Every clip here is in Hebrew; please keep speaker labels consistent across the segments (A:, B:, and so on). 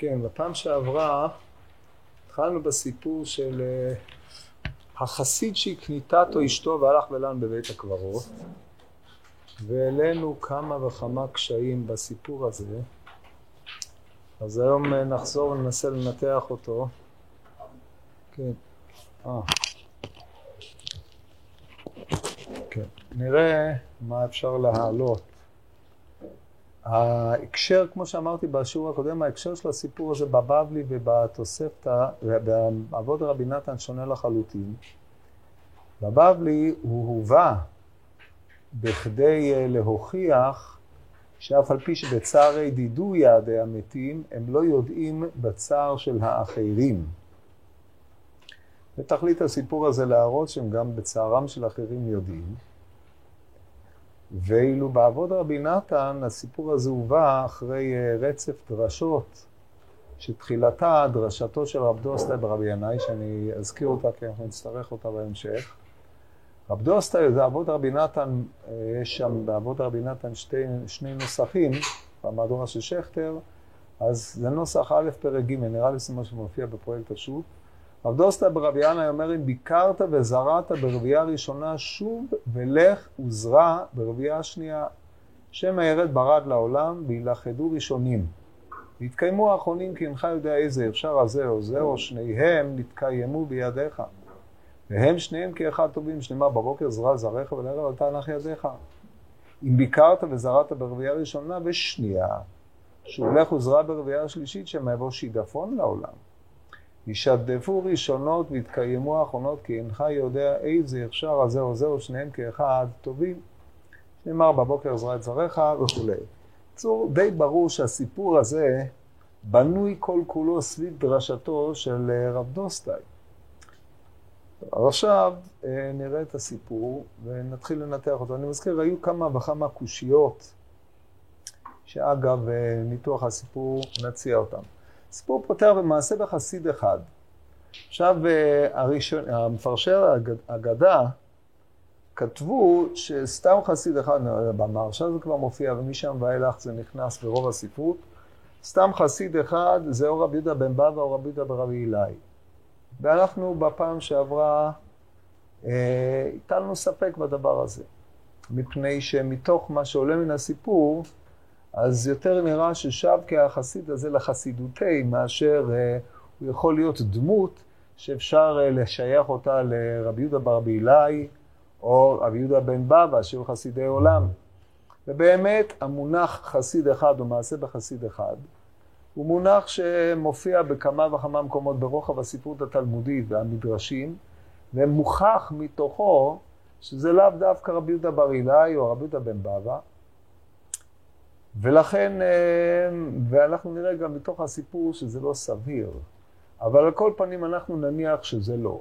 A: כן, בפעם שעברה התחלנו בסיפור של אה, החסיד שהקניתתו אשתו והלך ולן בבית הקברות והעלינו כמה וכמה קשיים בסיפור הזה אז היום אה, נחזור וננסה לנתח אותו כן, אה. כן. נראה מה אפשר להעלות ההקשר, כמו שאמרתי בשיעור הקודם, ההקשר של הסיפור הזה בבבלי ובתוספתא, ובעבוד רבי נתן שונה לחלוטין. בבבלי הוא הובא בכדי אה, להוכיח שאף על פי שבצער ידידו יעדי המתים, הם לא יודעים בצער של האחרים. ותכלית הסיפור הזה להראות שהם גם בצערם של אחרים יודעים. ואילו בעבוד רבי נתן, הסיפור הזה הובא אחרי אה, רצף דרשות, שתחילתה דרשתו של רב דוסטה ברבי ינאי, שאני אזכיר אותה כי אנחנו נצטרך אותה בהמשך. רב דוסטה זה עבוד רבי נתן, אה, יש שם בעבוד רבי נתן שתי, שני נוסחים, במהדורה של שכטר, אז זה נוסח א' פרק ג', נראה לי זה מה שמופיע בפרויקט השו"ת. רב דוסטה ברבי ינאי אומר, אם ביקרת וזרעת ברבייה ראשונה, שוב ולך וזרע ברבייה השנייה. שם הירד ברד לעולם, וילכדו ראשונים. ויתקיימו האחרונים כי אינך יודע איזה אפשר הזה או זה, או שניהם נתקיימו בידיך. והם שניהם כאחד טובים, שנאמר בבוקר זרע זרעך ולערב על תנח ידיך. אם ביקרת וזרעת ברבייה ראשונה ושנייה, שהולך וזרע ברבייה שלישית, שמא יבוא שידפון לעולם. ישדפו ראשונות ויתקיימו האחרונות, כי אינך יודע איזה אפשר הזה או זה או שניהם כאחד טובים. נאמר בבוקר עזרה את זרעך וכולי. בקיצור, די ברור שהסיפור הזה בנוי כל כולו סביב דרשתו של אה, רב דוסטאי. עכשיו אה, נראה את הסיפור ונתחיל לנתח אותו. אני מזכיר, היו כמה וכמה קושיות שאגב אה, ניתוח הסיפור נציע אותם. סיפור פותר במעשה בחסיד אחד. עכשיו, אה, הראשון, המפרשי האגדה כתבו שסתם חסיד אחד, במרשה זה כבר מופיע, ומשם ואילך זה נכנס ברוב הספרות, סתם חסיד אחד זה או רבי יהודה בן בבא או רבי יהודה ברבי אילאי. ואנחנו בפעם שעברה אה, לנו ספק בדבר הזה, מפני שמתוך מה שעולה מן הסיפור, אז יותר נראה ששב כהחסיד הזה לחסידותי, מאשר אה, הוא יכול להיות דמות שאפשר אה, לשייך אותה לרבי יהודה ברבילאי, או רבי יהודה בן בבא, שהיו חסידי עולם. ובאמת, המונח חסיד אחד, או מעשה בחסיד אחד, הוא מונח שמופיע בכמה וכמה מקומות ברוחב הספרות התלמודית והמדרשים, ומוכח מתוכו שזה לאו דווקא רבי יהודה בר אילאי או רבי יהודה בן בבא, ולכן, אה, ואנחנו נראה גם מתוך הסיפור שזה לא סביר, אבל על כל פנים אנחנו נניח שזה לא.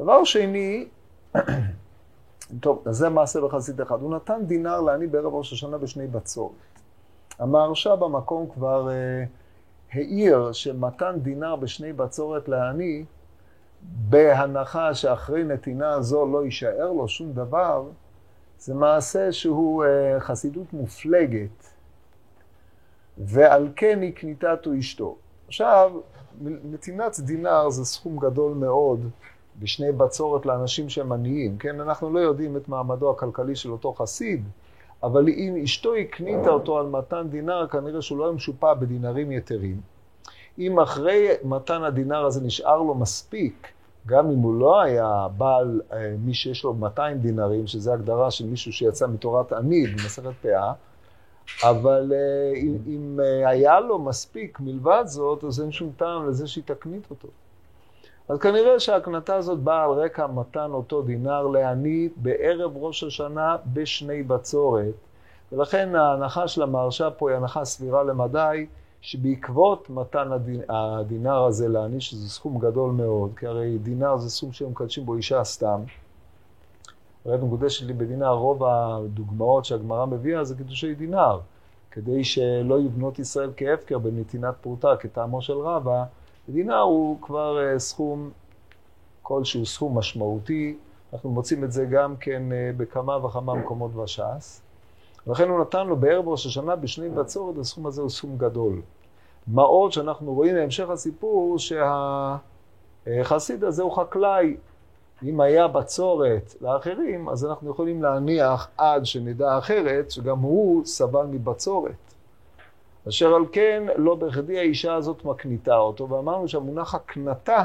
A: דבר שני, טוב, אז זה מעשה בחסיד אחד. הוא נתן דינר לעני בערב ראש השנה בשני בצורת. המהרש"א במקום כבר uh, העיר שמתן דינר בשני בצורת לעני, בהנחה שאחרי נתינה זו לא יישאר לו שום דבר, זה מעשה שהוא uh, חסידות מופלגת, ועל כן היא קניתתו אשתו. עכשיו, נתינת דינר זה סכום גדול מאוד בשני בצורת לאנשים שהם עניים, כן? אנחנו לא יודעים את מעמדו הכלכלי של אותו חסיד, אבל אם אשתו הקניתה אותו על מתן דינר, כנראה שהוא לא היה משופע בדינרים יתרים. אם אחרי מתן הדינר הזה נשאר לו מספיק, גם אם הוא לא היה בעל, אה, מי שיש לו 200 דינרים, שזו הגדרה של מישהו שיצא מתורת עני במסכת פאה, אבל אה, אם, אם אה, היה לו מספיק מלבד זאת, אז אין שום טעם לזה שהיא תקנית אותו. אז כנראה שההקנתה הזאת באה על רקע מתן אותו דינר לעני בערב ראש השנה בשני בצורת. ולכן ההנחה של המהרש"א פה היא הנחה סבירה למדי, שבעקבות מתן הדינר הזה לעני, שזה סכום גדול מאוד, כי הרי דינר זה סכום שהם מקדשים בו אישה סתם. הרי מקודשת לי בדינר, רוב הדוגמאות שהגמרא מביאה זה קידושי דינר, כדי שלא יבנות ישראל כהפקר בנתינת פרוטה כטעמו של רבא, דינר הוא כבר אה, סכום כלשהו, סכום משמעותי, אנחנו מוצאים את זה גם כן אה, בכמה וכמה מקומות בש"ס. ולכן הוא נתן לו בערב ראש השנה בשני בצורת, הסכום הזה הוא סכום גדול. מה עוד שאנחנו רואים בהמשך הסיפור שהחסיד הזה הוא חקלאי. אם היה בצורת לאחרים, אז אנחנו יכולים להניח עד שנדע אחרת, שגם הוא סבל מבצורת. אשר על כן, לא בכדי האישה הזאת מקניטה אותו, ואמרנו שהמונח הקנטה,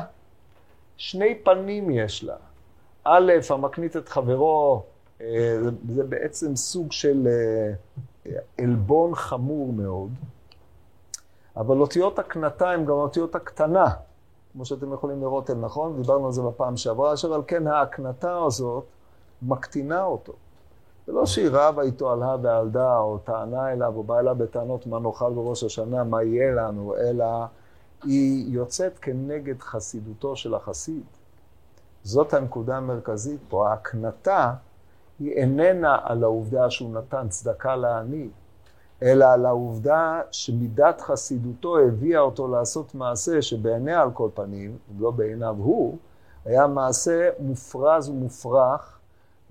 A: שני פנים יש לה. א', המקנית את חברו, אה, זה בעצם סוג של אה, עלבון חמור מאוד, אבל אותיות הקנטה הן גם אותיות הקטנה, כמו שאתם יכולים לראות, נכון? דיברנו על זה בפעם שעברה, אשר על כן ההקנטה הזאת מקטינה אותו. זה לא שהיא רבה איתו על הא ועל דא, או טענה אליו, או באה אליו בטענות מה נאכל בראש השנה, מה יהיה לנו, אלא היא יוצאת כנגד חסידותו של החסיד. זאת הנקודה המרכזית פה. ההקנטה היא איננה על העובדה שהוא נתן צדקה לעני, אלא על העובדה שמידת חסידותו הביאה אותו לעשות מעשה שבעיניה על כל פנים, לא בעיניו הוא, היה מעשה מופרז ומופרך,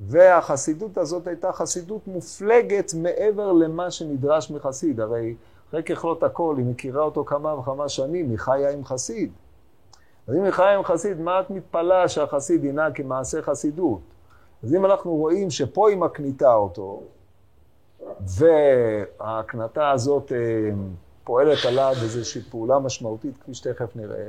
A: והחסידות הזאת הייתה חסידות מופלגת מעבר למה שנדרש מחסיד. הרי אחרי ככלות הכל, היא מכירה אותו כמה וכמה שנים, היא חיה עם חסיד. אז אם היא חיה עם חסיד, מה את מתפלאה שהחסיד ינהג כמעשה חסידות? אז אם אנחנו רואים שפה היא מקניטה אותו, וההקנטה הזאת אה, פועלת עליו איזושהי פעולה משמעותית, כפי שתכף נראה,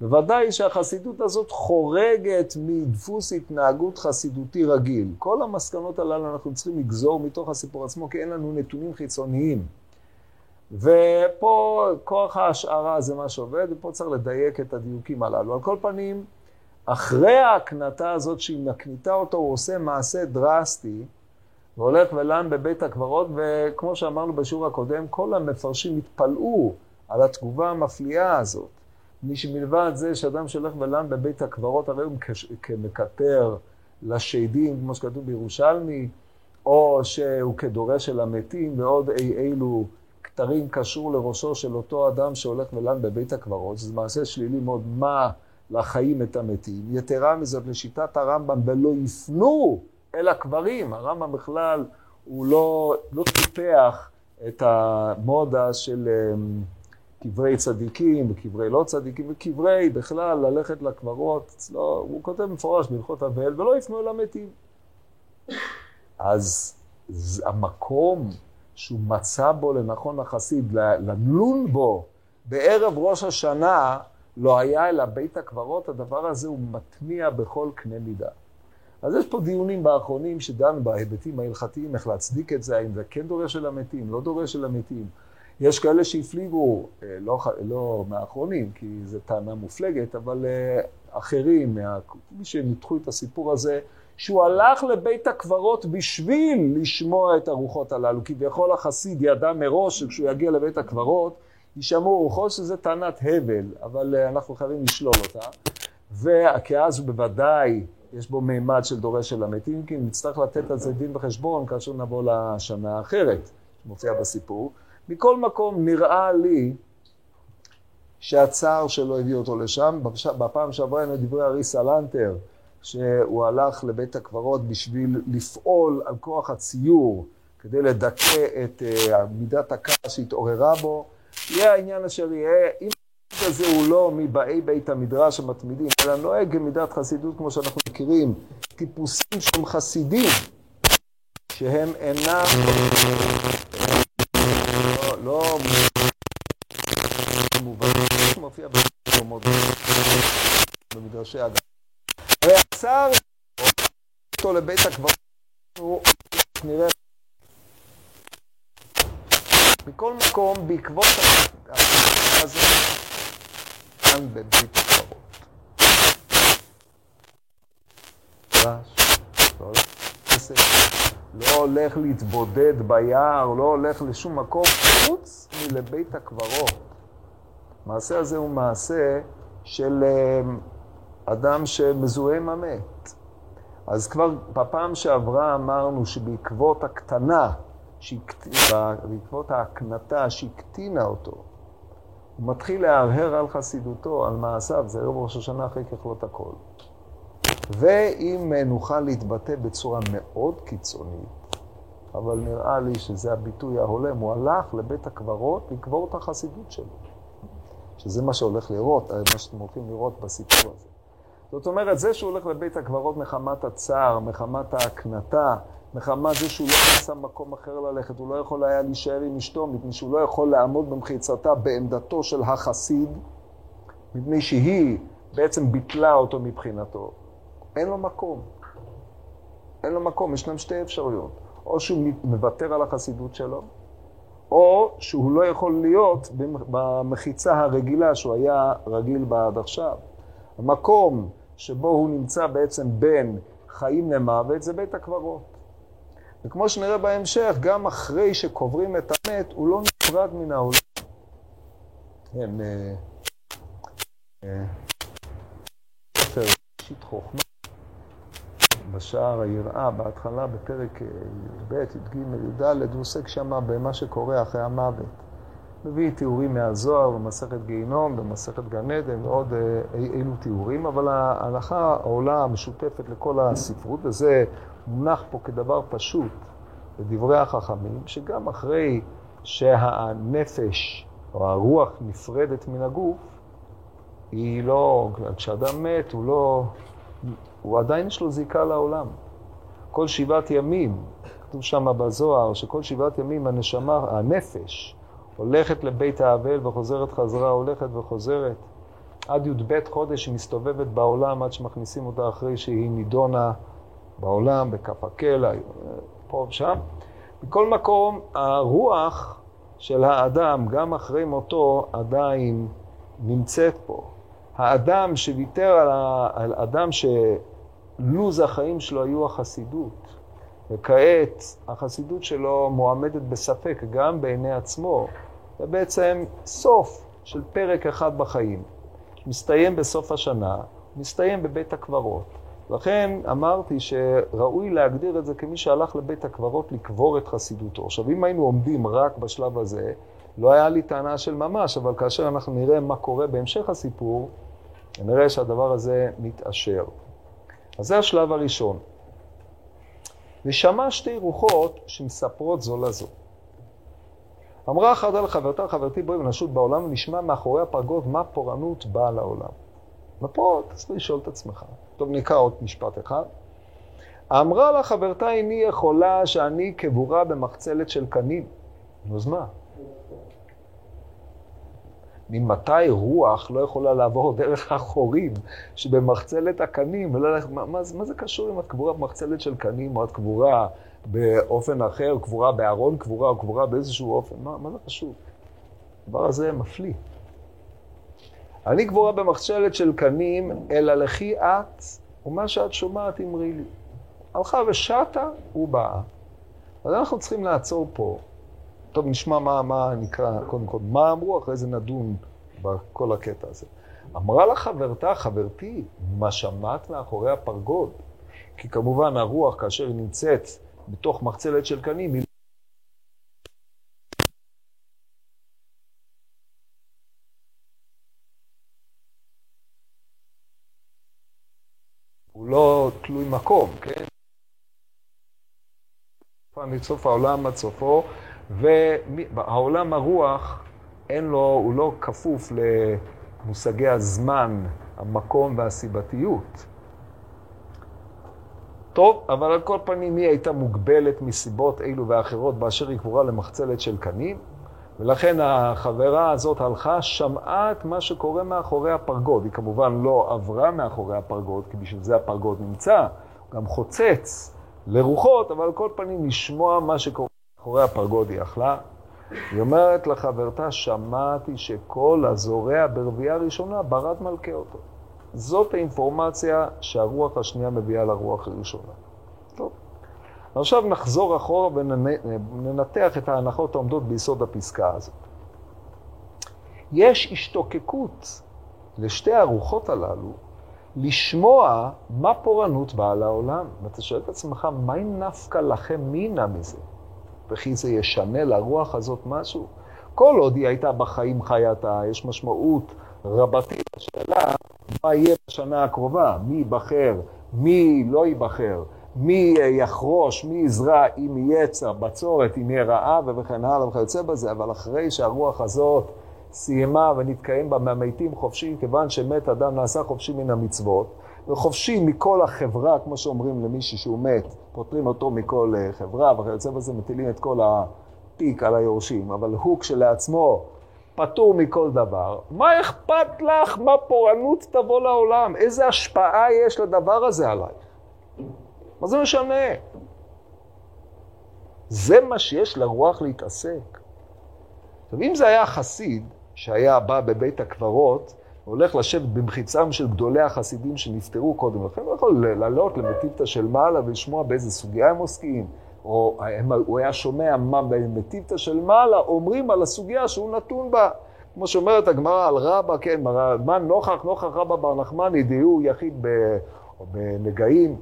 A: בוודאי שהחסידות הזאת חורגת מדפוס התנהגות חסידותי רגיל. כל המסקנות הללו אנחנו צריכים לגזור מתוך הסיפור עצמו, כי אין לנו נתונים חיצוניים. ופה כוח ההשערה זה מה שעובד, ופה צריך לדייק את הדיוקים הללו. על כל פנים, אחרי ההקנטה הזאת שהיא מקניטה אותו, הוא עושה מעשה דרסטי, והולך ולן בבית הקברות, וכמו שאמרנו בשיעור הקודם, כל המפרשים התפלאו על התגובה המפליאה הזאת. מי שמלבד זה שאדם שהולך ולן בבית הקברות, הרי הוא כמקטר לשדים, כמו שכתוב בירושלמי, או שהוא כדורש של המתים, ועוד אי אילו כתרים קשור לראשו של אותו אדם שהולך ולן בבית הקברות, שזה מעשה שלילי מאוד, מה לחיים את המתים. יתרה מזאת, לשיטת הרמב"ם, ולא יפנו אל הקברים. הרמב"ם בכלל, הוא לא, לא טיפח את המודה של אמ, קברי צדיקים וקברי לא צדיקים, וקברי בכלל ללכת לקברות, אצלו, הוא כותב מפורש בהלכות אבל, ולא יפנו אל המתים. אז המקום שהוא מצא בו לנכון החסיד, לנון בו בערב ראש השנה, לא היה אלא בית הקברות, הדבר הזה הוא מטמיע בכל קנה מידה. אז יש פה דיונים באחרונים שדנו בהיבטים ההלכתיים, איך להצדיק את זה, האם זה כן דורש של המתים, לא דורש של המתים. יש כאלה שהפליגו, אה, לא, לא מהאחרונים, כי זו טענה מופלגת, אבל אה, אחרים, מי שניתחו את הסיפור הזה, שהוא הלך לבית הקברות בשביל לשמוע את הרוחות הללו. כביכול החסיד ידע מראש שכשהוא יגיע לבית הקברות, יישמעו רוחות שזה טענת הבל, אבל אה, אנחנו חייבים לשלול אותה. וכי אז הוא בוודאי, יש בו מימד של דורש של המתים, כי נצטרך לתת על זה דין וחשבון כאשר נבוא לשנה האחרת, שמופיעה בסיפור. מכל מקום, נראה לי שהצער שלו הביא אותו לשם. בפעם שעברה היינו דברי אריסה לנטר, שהוא הלך לבית הקברות בשביל לפעול על כוח הציור, כדי לדכא את uh, מידת הכעס שהתעוררה בו. יהיה העניין אשר יהיה, אם הזה הוא לא מבאי בית המדרש המתמידים, אלא נוהג כמידת חסידות כמו שאנחנו מכירים, טיפוסים שהם חסידים, שהם אינם, לא, לא מובנים, מופיע במקומות במדרשי אדם. הרי הצער אותו לבית הקברות, הוא נראה מכל מקום, בעקבות ההחלטה הזאת, כאן בבית הקברות. לא, לא הולך להתבודד ביער, לא הולך לשום מקום חוץ מלבית הקברות. המעשה הזה הוא מעשה של אה, אדם שמזוהה עם המת. אז כבר בפעם שעברה אמרנו שבעקבות הקטנה, בעקבות ההקנטה שהקטינה אותו, הוא מתחיל להרהר על חסידותו, על מעשיו, זה יום ראש השנה אחרי ככלות הכל. ואם נוכל להתבטא בצורה מאוד קיצונית, אבל נראה לי שזה הביטוי ההולם, הוא הלך לבית הקברות לקבור את החסידות שלו. שזה מה שהולך לראות, מה שאתם הולכים לראות בסיפור הזה. זאת אומרת, זה שהוא הולך לבית הקברות מחמת הצער, מחמת ההקנטה, מחמת זה שהוא לא נמצא במקום אחר ללכת, הוא לא יכול היה להישאר עם אשתו, מפני שהוא לא יכול לעמוד במחיצתה בעמדתו של החסיד, מפני שהיא בעצם ביטלה אותו מבחינתו. אין לו מקום. אין לו מקום, ישנם שתי אפשרויות. או שהוא מוותר על החסידות שלו, או שהוא לא יכול להיות במחיצה הרגילה שהוא היה רגיל בה עד עכשיו. המקום שבו הוא נמצא בעצם בין חיים למוות זה בית הקברות. וכמו שנראה בהמשך, גם אחרי שקוברים את המת, הוא לא נפרד מן העולם. כן, ספר ראשית חוכמה, בשער היראה, בהתחלה בפרק י"ב, י"ג, י"ד, הוא עוסק שם במה שקורה אחרי המוות. מביא תיאורים מהזוהר במסכת גיהינום, במסכת גן עדן ועוד אילו תיאורים, אבל ההלכה העולה המשותפת לכל הספרות, וזה מונח פה כדבר פשוט בדברי החכמים, שגם אחרי שהנפש או הרוח נפרדת מן הגוף, היא לא, כשאדם מת, הוא לא, הוא עדיין יש לו זיקה לעולם. כל שבעת ימים, כתוב שם בזוהר, שכל שבעת ימים הנשמה, הנפש, הולכת לבית האבל וחוזרת חזרה, הולכת וחוזרת. עד י"ב חודש היא מסתובבת בעולם עד שמכניסים אותה אחרי שהיא נידונה בעולם, בכף הקלע, פה ושם. מכל מקום, הרוח של האדם, גם אחרי מותו, עדיין נמצאת פה. האדם שוויתר על, ה... על אדם שלוז החיים שלו היו החסידות, וכעת החסידות שלו מועמדת בספק גם בעיני עצמו, זה בעצם סוף של פרק אחד בחיים. מסתיים בסוף השנה, מסתיים בבית הקברות. לכן אמרתי שראוי להגדיר את זה כמי שהלך לבית הקברות לקבור את חסידותו. עכשיו, אם היינו עומדים רק בשלב הזה, לא היה לי טענה של ממש, אבל כאשר אנחנו נראה מה קורה בהמשך הסיפור, נראה שהדבר הזה מתעשר. אז זה השלב הראשון. ושמע שתי רוחות שמספרות זו לזו. אמרה אחת לחברתה, חברתי בואי ונשוט בעולם ונשמע מאחורי הפרגות מה פורענות באה לעולם. ופה צריך לשאול את עצמך. טוב, נקרא עוד משפט אחד. אמרה לה חברתה, איני יכולה שאני קבורה במחצלת של קנים. נו, אז מה? ממתי רוח לא יכולה לעבור דרך החורים שבמחצלת הקנים, ולא מה, מה, מה זה קשור אם את קבורה במחצלת של קנים, או את קבורה באופן אחר, קבורה בארון קבורה, או קבורה באיזשהו אופן, מה, מה זה חשוב? הדבר הזה מפליא. אני קבורה במחצלת של קנים, אלא לכי את, ומה שאת שומעת אמרי לי. הלכה ושטה, הוא באה. אז אנחנו צריכים לעצור פה. טוב, נשמע מה, מה נקרא, קודם כל, מה אמרו, אחרי זה נדון בכל הקטע הזה. אמרה לה חברתה, חברתי, מה שמעת מאחורי הפרגוד? כי כמובן הרוח, כאשר היא נמצאת בתוך מחצלת של קנים, היא הוא לא תלוי מקום, כן? מסוף העולם עד סופו, והעולם הרוח, אין לו, הוא לא כפוף למושגי הזמן, המקום והסיבתיות. טוב, אבל על כל פנים היא הייתה מוגבלת מסיבות אלו ואחרות באשר היא קבורה למחצלת של קנים, ולכן החברה הזאת הלכה, שמעה את מה שקורה מאחורי הפרגוד. היא כמובן לא עברה מאחורי הפרגוד, כי בשביל זה הפרגוד נמצא, גם חוצץ לרוחות, אבל על כל פנים לשמוע מה שקורה מאחורי הפרגוד היא אכלה. היא אומרת לחברתה, שמעתי שכל הזורע ברבייה ראשונה ברד מלכה אותו. זאת האינפורמציה שהרוח השנייה מביאה לרוח הראשונה. טוב. עכשיו נחזור אחורה וננתח את ההנחות העומדות ביסוד הפסקה הזאת. יש השתוקקות לשתי הרוחות הללו לשמוע מה פורענות באה לעולם. ואתה שואל את עצמך, מהי נפקא לכם מינה מזה? וכי זה ישנה לרוח הזאת משהו? כל עוד היא הייתה בחיים חייתה, יש משמעות רבתי לשאלה מה יהיה בשנה הקרובה, מי ייבחר, מי לא ייבחר, מי יחרוש, מי יזרע, אם יהיה צר, בצורת, אם יהיה רעב וכן הלאה וכיוצא בזה, אבל אחרי שהרוח הזאת סיימה ונתקיים בה מהמתים חופשי, כיוון שמת אדם נעשה חופשי מן המצוות, וחופשי מכל החברה, כמו שאומרים למישהו שהוא מת, פותרים אותו מכל אה, חברה, וכיוצא בזה מטילים את כל הפיק על היורשים, אבל הוא כשלעצמו פטור מכל דבר. מה אכפת לך מה פורענות תבוא לעולם? איזה השפעה יש לדבר הזה עלייך? מה זה משנה? זה מה שיש לרוח להתעסק. עכשיו, אם זה היה חסיד שהיה בא בבית הקברות, הולך לשבת במחיצם של גדולי החסידים שנפטרו קודם לכן, הוא יכול לעלות למטיבתא של מעלה ולשמוע באיזה סוגיה הם עוסקים, או הוא היה שומע מה במטיבתא של מעלה אומרים על הסוגיה שהוא נתון בה. כמו שאומרת הגמרא על רבא, כן, מה נוכח, נוכח רבא בר נחמני, דיהו יחיד בנגעים.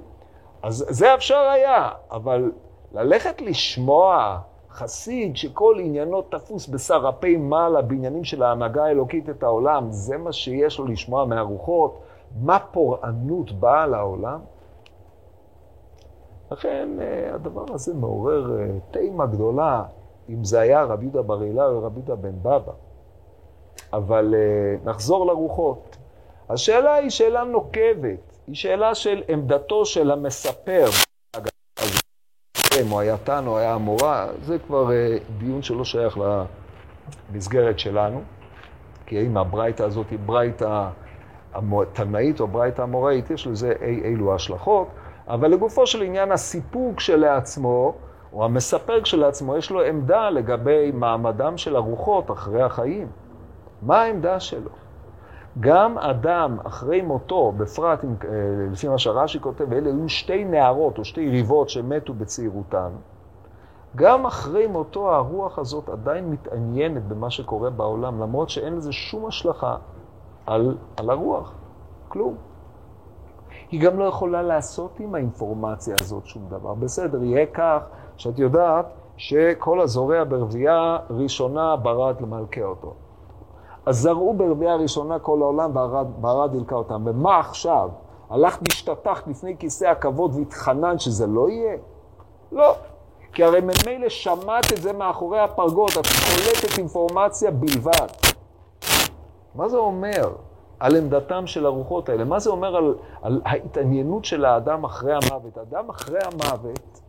A: אז זה אפשר היה, אבל ללכת לשמוע חסיד שכל עניינו תפוס בסרפי מעלה בעניינים של ההנהגה האלוקית את העולם, זה מה שיש לו לשמוע מהרוחות? מה פורענות באה לעולם? לכן אה, הדבר הזה מעורר אה, תימה גדולה, אם זה היה רבי יהודה בר אילן או רבי יהודה בן בבא. אבל אה, נחזור לרוחות. השאלה היא שאלה נוקבת, היא שאלה של עמדתו של המספר. או היה תן או היה המורה, זה כבר אה, דיון שלא שייך למסגרת שלנו, כי האם הברייתא הזאת היא ברייתא תנאית או ברייתא אמוראית, יש לזה אי אילו השלכות, אבל לגופו של עניין הסיפוק שלעצמו, או המספר כשלעצמו, יש לו עמדה לגבי מעמדם של הרוחות אחרי החיים. מה העמדה שלו? גם אדם אחרי מותו, בפרט עם, אה, לפי מה שרש"י כותב, אלה היו שתי נערות או שתי ריבות שמתו בצעירותן, גם אחרי מותו הרוח הזאת עדיין מתעניינת במה שקורה בעולם, למרות שאין לזה שום השלכה על, על הרוח, כלום. היא גם לא יכולה לעשות עם האינפורמציה הזאת שום דבר. בסדר, יהיה כך שאת יודעת שכל הזורע ברבייה ראשונה ברד למלכה אותו. אז זרעו ברבייה הראשונה כל העולם וערד הלקה אותם. ומה עכשיו? הלכת והשתטחת לפני כיסא הכבוד והתחננת שזה לא יהיה? לא. כי הרי ממילא שמעת את זה מאחורי הפרגוד, את קולטת אינפורמציה בלבד. מה זה אומר על עמדתם של הרוחות האלה? מה זה אומר על, על ההתעניינות של האדם אחרי המוות? אדם אחרי המוות,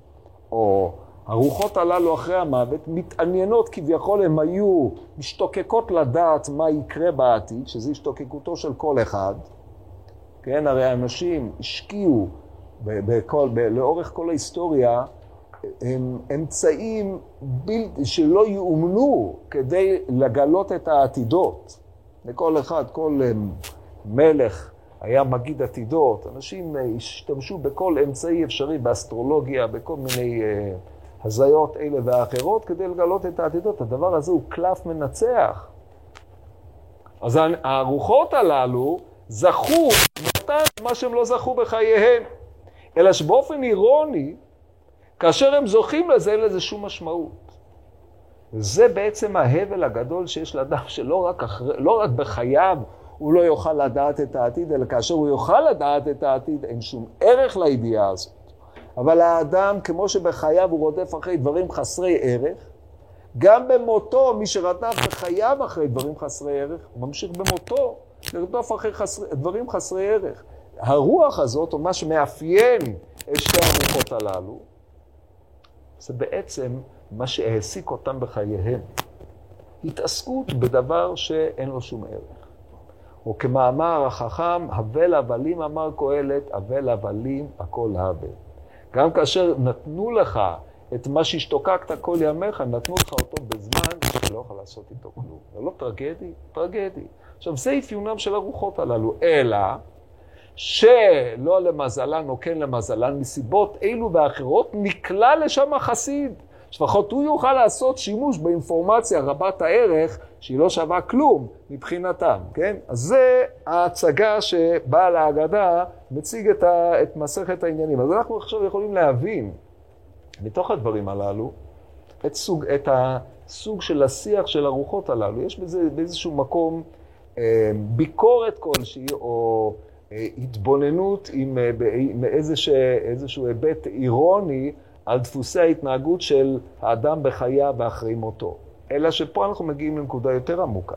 A: או הרוחות הללו אחרי המוות מתעניינות כביכול, הן היו משתוקקות לדעת מה יקרה בעתיד, שזו השתוקקותו של כל אחד. כן, הרי האנשים השקיעו בכל, ב, לאורך כל ההיסטוריה הם אמצעים בלתי, שלא יאומנו כדי לגלות את העתידות. לכל אחד, כל מלך היה מגיד עתידות, אנשים השתמשו בכל אמצעי אפשרי באסטרולוגיה, בכל מיני... הזיות אלה ואחרות כדי לגלות את העתידות. הדבר הזה הוא קלף מנצח. אז הרוחות הללו זכו מתן מה שהם לא זכו בחייהם. אלא שבאופן אירוני, כאשר הם זוכים לזה, אין לזה שום משמעות. זה בעצם ההבל הגדול שיש לאדם, שלא רק, אחרי, לא רק בחייו הוא לא יוכל לדעת את העתיד, אלא כאשר הוא יוכל לדעת את העתיד, אין שום ערך לידיעה הזאת. אבל האדם, כמו שבחייו הוא רודף אחרי דברים חסרי ערך, גם במותו, מי שרדף בחייו אחרי דברים חסרי ערך, הוא ממשיך במותו לרדוף אחרי חסרי, דברים חסרי ערך. הרוח הזאת, או מה שמאפיין את שתי הרוחות הללו, זה בעצם מה שהעסיק אותם בחייהם. התעסקות בדבר שאין לו שום ערך. או כמאמר החכם, הבל הבלים אמר קהלת, הבל הבלים הכל הבל. גם כאשר נתנו לך את מה שהשתוקקת כל ימיך, נתנו לך אותו בזמן שאתה לא יכול לעשות איתו כלום. זה לא טרגדי? טרגדי. עכשיו, זה אפיונם של הרוחות הללו, אלא שלא למזלן או כן למזלן, מסיבות אלו ואחרות, נקלע לשם החסיד. לפחות הוא יוכל לעשות שימוש באינפורמציה רבת הערך שהיא לא שווה כלום מבחינתם, כן? אז זה ההצגה שבעל ההגדה מציג את, ה, את מסכת העניינים. אז אנחנו עכשיו יכולים להבין מתוך הדברים הללו את, סוג, את הסוג של השיח של הרוחות הללו. יש בזה באיזשהו מקום אה, ביקורת כלשהי או אה, התבוננות עם, אה, עם איזשה, איזשהו היבט אירוני על דפוסי ההתנהגות של האדם בחייו ואחרי מותו. אלא שפה אנחנו מגיעים לנקודה יותר עמוקה.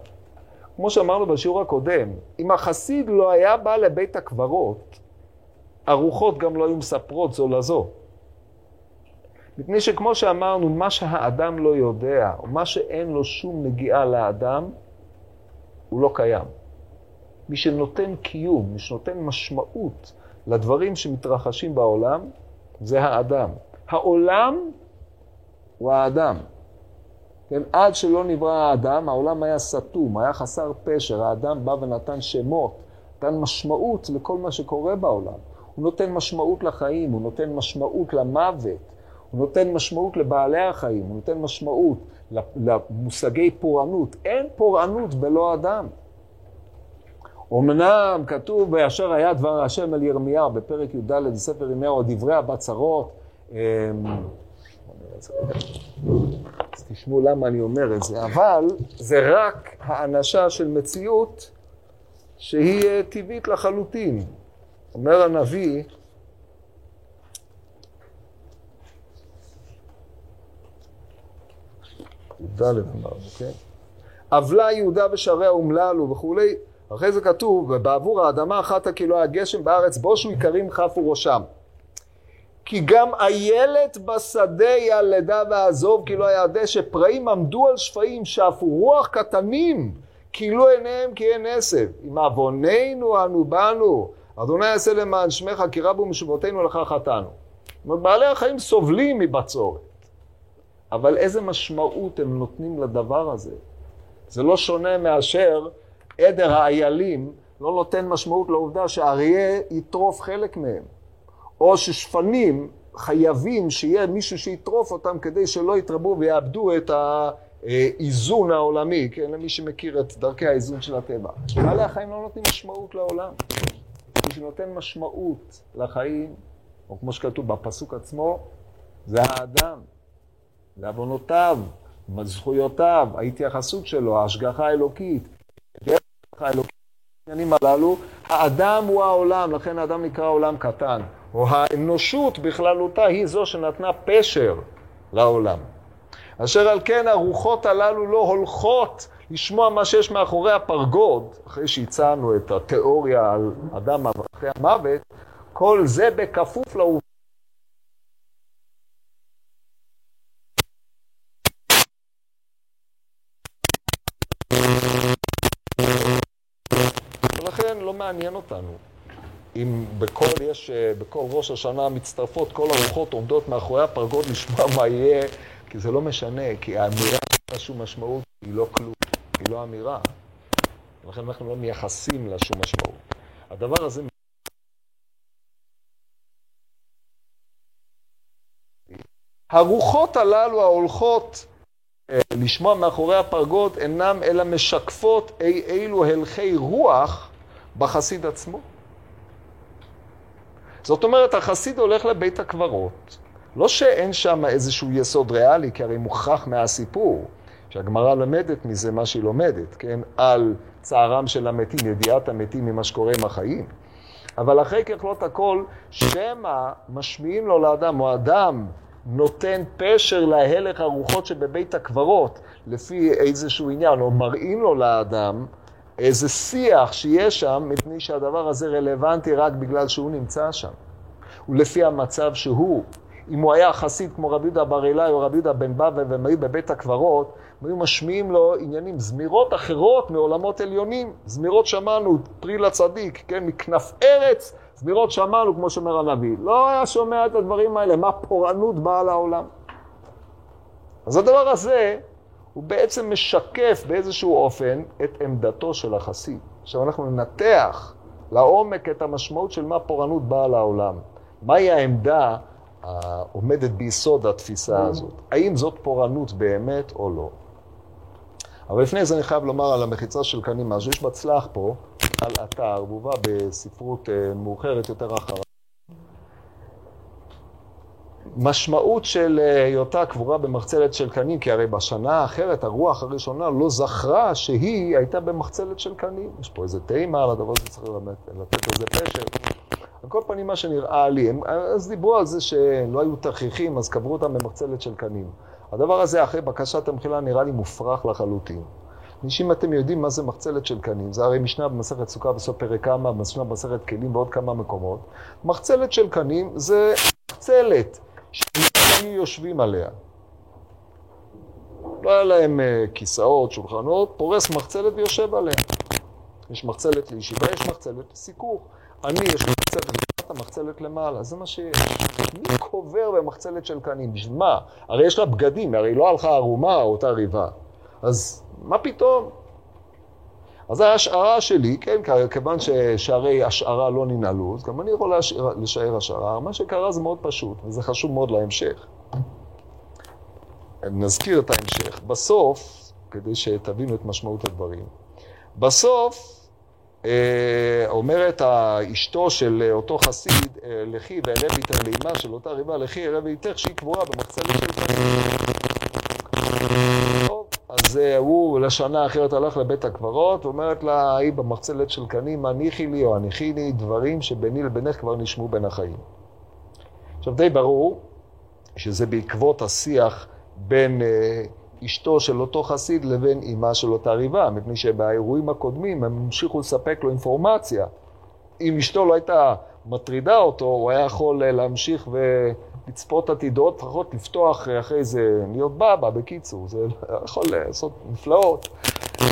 A: כמו שאמרנו בשיעור הקודם, אם החסיד לא היה בא לבית הקברות, הרוחות גם לא היו מספרות זו לזו. מפני שכמו שאמרנו, מה שהאדם לא יודע, או מה שאין לו שום נגיעה לאדם, הוא לא קיים. מי שנותן קיום, מי שנותן משמעות לדברים שמתרחשים בעולם, זה האדם. העולם הוא האדם. כן, עד שלא נברא האדם, העולם היה סתום, היה חסר פשר, האדם בא ונתן שמות, נתן משמעות לכל מה שקורה בעולם. הוא נותן משמעות לחיים, הוא נותן משמעות למוות, הוא נותן משמעות לבעלי החיים, הוא נותן משמעות למושגי פורענות. אין פורענות בלא אדם. אמנם כתוב, באשר היה דבר השם אל ירמיהו, בפרק י"ד בספר ירמיהו, דברי הבצרות. אמ, אז תשמעו למה אני אומר את זה, אבל זה רק האנשה של מציאות שהיא אה, טבעית לחלוטין. אומר הנביא, י"ד אמרנו, כן? עוולה יהודה ושעריה אומללו וכולי, אחרי זה כתוב, ובעבור האדמה אחת כי לא היה גשם בארץ, בושו איכרים חפו ראשם. כי גם איילת בשדה ילדה ועזוב כי לא היה דשא, פראים עמדו על שפעים, שאפו רוח קטנים, כאילו עיניהם כי אין עשב. אם עווננו אנו באנו, אדוני יעשה למען שמך, כי רבו משובותינו לך חטאנו. בעלי החיים סובלים מבצורת. אבל איזה משמעות הם נותנים לדבר הזה? זה לא שונה מאשר עדר האיילים לא נותן משמעות לעובדה שאריה יטרוף חלק מהם. או ששפנים חייבים שיהיה מישהו שיטרוף אותם כדי שלא יתרבו ויאבדו את האיזון העולמי, כן, למי שמכיר את דרכי האיזון של הטבע. בעלי החיים לא נותנים משמעות לעולם. מי שנותן משמעות לחיים, או כמו שכתוב בפסוק עצמו, זה האדם. לעוונותיו, זכויותיו, ההתייחסות שלו, ההשגחה האלוקית. דרך האלוקית, העניינים הללו, האדם הוא העולם, לכן האדם נקרא עולם קטן. או האנושות בכללותה היא זו שנתנה פשר לעולם. אשר על כן הרוחות הללו לא הולכות לשמוע מה שיש מאחורי הפרגוד, אחרי שהצענו את התיאוריה על אדם אחרי המוות, כל זה בכפוף לעובדה מעניין אותנו. אם בכל, יש, אה, בכל ראש השנה מצטרפות, כל הרוחות עומדות מאחורי הפרגוד לשמוע מה יהיה, כי זה לא משנה, כי האמירה אין שום משמעות, היא לא כלום, היא לא אמירה. לכן אנחנו לא מייחסים לה שום משמעות. הדבר הזה... הרוחות הללו ההולכות אה, לשמוע מאחורי הפרגוד אינם אלא משקפות אי אילו הלכי רוח בחסיד עצמו. זאת אומרת, החסיד הולך לבית הקברות, לא שאין שם איזשהו יסוד ריאלי, כי הרי מוכרח מהסיפור, שהגמרא למדת מזה מה שהיא לומדת, כן? על צערם של המתים, ידיעת המתים ממה שקורה עם החיים. אבל אחרי ככלות הכל, שמא משמיעים לו לאדם, או אדם נותן פשר להלך הרוחות שבבית הקברות, לפי איזשהו עניין, או מראים לו לאדם, איזה שיח שיש שם, מפני שהדבר הזה רלוונטי רק בגלל שהוא נמצא שם. ולפי המצב שהוא. אם הוא היה חסיד כמו רבי יהודה בר אלי או רבי יהודה בן בבא והם היו בבית הקברות, הם היו משמיעים לו עניינים, זמירות אחרות מעולמות עליונים. זמירות שמענו, פרי לצדיק, כן, מכנף ארץ, זמירות שמענו, כמו שאומר הנביא. לא היה שומע את הדברים האלה, מה פורענות באה לעולם. אז הדבר הזה הוא בעצם משקף באיזשהו אופן את עמדתו של החסיד. עכשיו אנחנו ננתח לעומק את המשמעות של מה פורענות באה לעולם. מהי העמדה העומדת ביסוד התפיסה הזאת? האם זאת פורענות באמת או לא? אבל לפני זה אני חייב לומר על המחיצה של קנימה, שיש בצלח פה על אתר, והוא בא בספרות אה, מאוחרת יותר אחריו. משמעות של אה, היותה קבורה במחצלת של קנים, כי הרי בשנה האחרת הרוח הראשונה לא זכרה שהיא הייתה במחצלת של קנים. יש פה איזה תימה על הדבר הזה, צריך לתת לזה פשר. על כל פנים, מה שנראה לי, הם, אז דיברו על זה שלא היו תכריכים, אז קברו אותם במחצלת של קנים. הדבר הזה, אחרי בקשת המחילה, נראה לי מופרך לחלוטין. אם אתם יודעים מה זה מחצלת של קנים, זה הרי משנה במסכת סוכה בסוף פרק כמה, משנה במסכת כלים ועוד כמה מקומות. מחצלת של קנים זה מחצלת שהיו יושבים עליה. לא היה להם אה, כיסאות, שולחנות, פורס מחצלת ויושב עליה. יש מחצלת לישיבה, יש מחצלת לסיכוך. אני, יש לי מחצלת למטה, מחצלת למעלה, זה מה שיש. מי קובר במחצלת של קנים? מה? הרי יש לה בגדים, הרי לא הלכה ערומה אותה ריבה. אז מה פתאום? אז ההשערה שלי, כן, כיוון ששערי השערה לא ננעלו, אז גם אני יכול לשער השערה. מה שקרה זה מאוד פשוט, וזה חשוב מאוד להמשך. נזכיר את ההמשך. בסוף, כדי שתבינו את משמעות הדברים, בסוף אה, אומרת אשתו של אותו חסיד, אה, לכי וערב איתך לאימה של אותה ריבה, לכי ערב איתך שהיא קבורה במחצלת של חסיד. אז הוא לשנה אחרת הלך לבית הקברות, אומרת לה, היא במחצלת של קנים, הניחי לי או הניחי לי דברים שביני לבינך כבר נשמעו בין החיים. עכשיו די ברור שזה בעקבות השיח בין אה, אשתו של אותו חסיד לבין אמה של אותה ריבה, מפני שבאירועים הקודמים הם המשיכו לספק לו אינפורמציה. אם אשתו לא הייתה מטרידה אותו, הוא היה יכול אה, להמשיך ולצפות עתידות, לפחות לפתוח אחרי זה, להיות בבא, בקיצור, זה יכול לעשות נפלאות.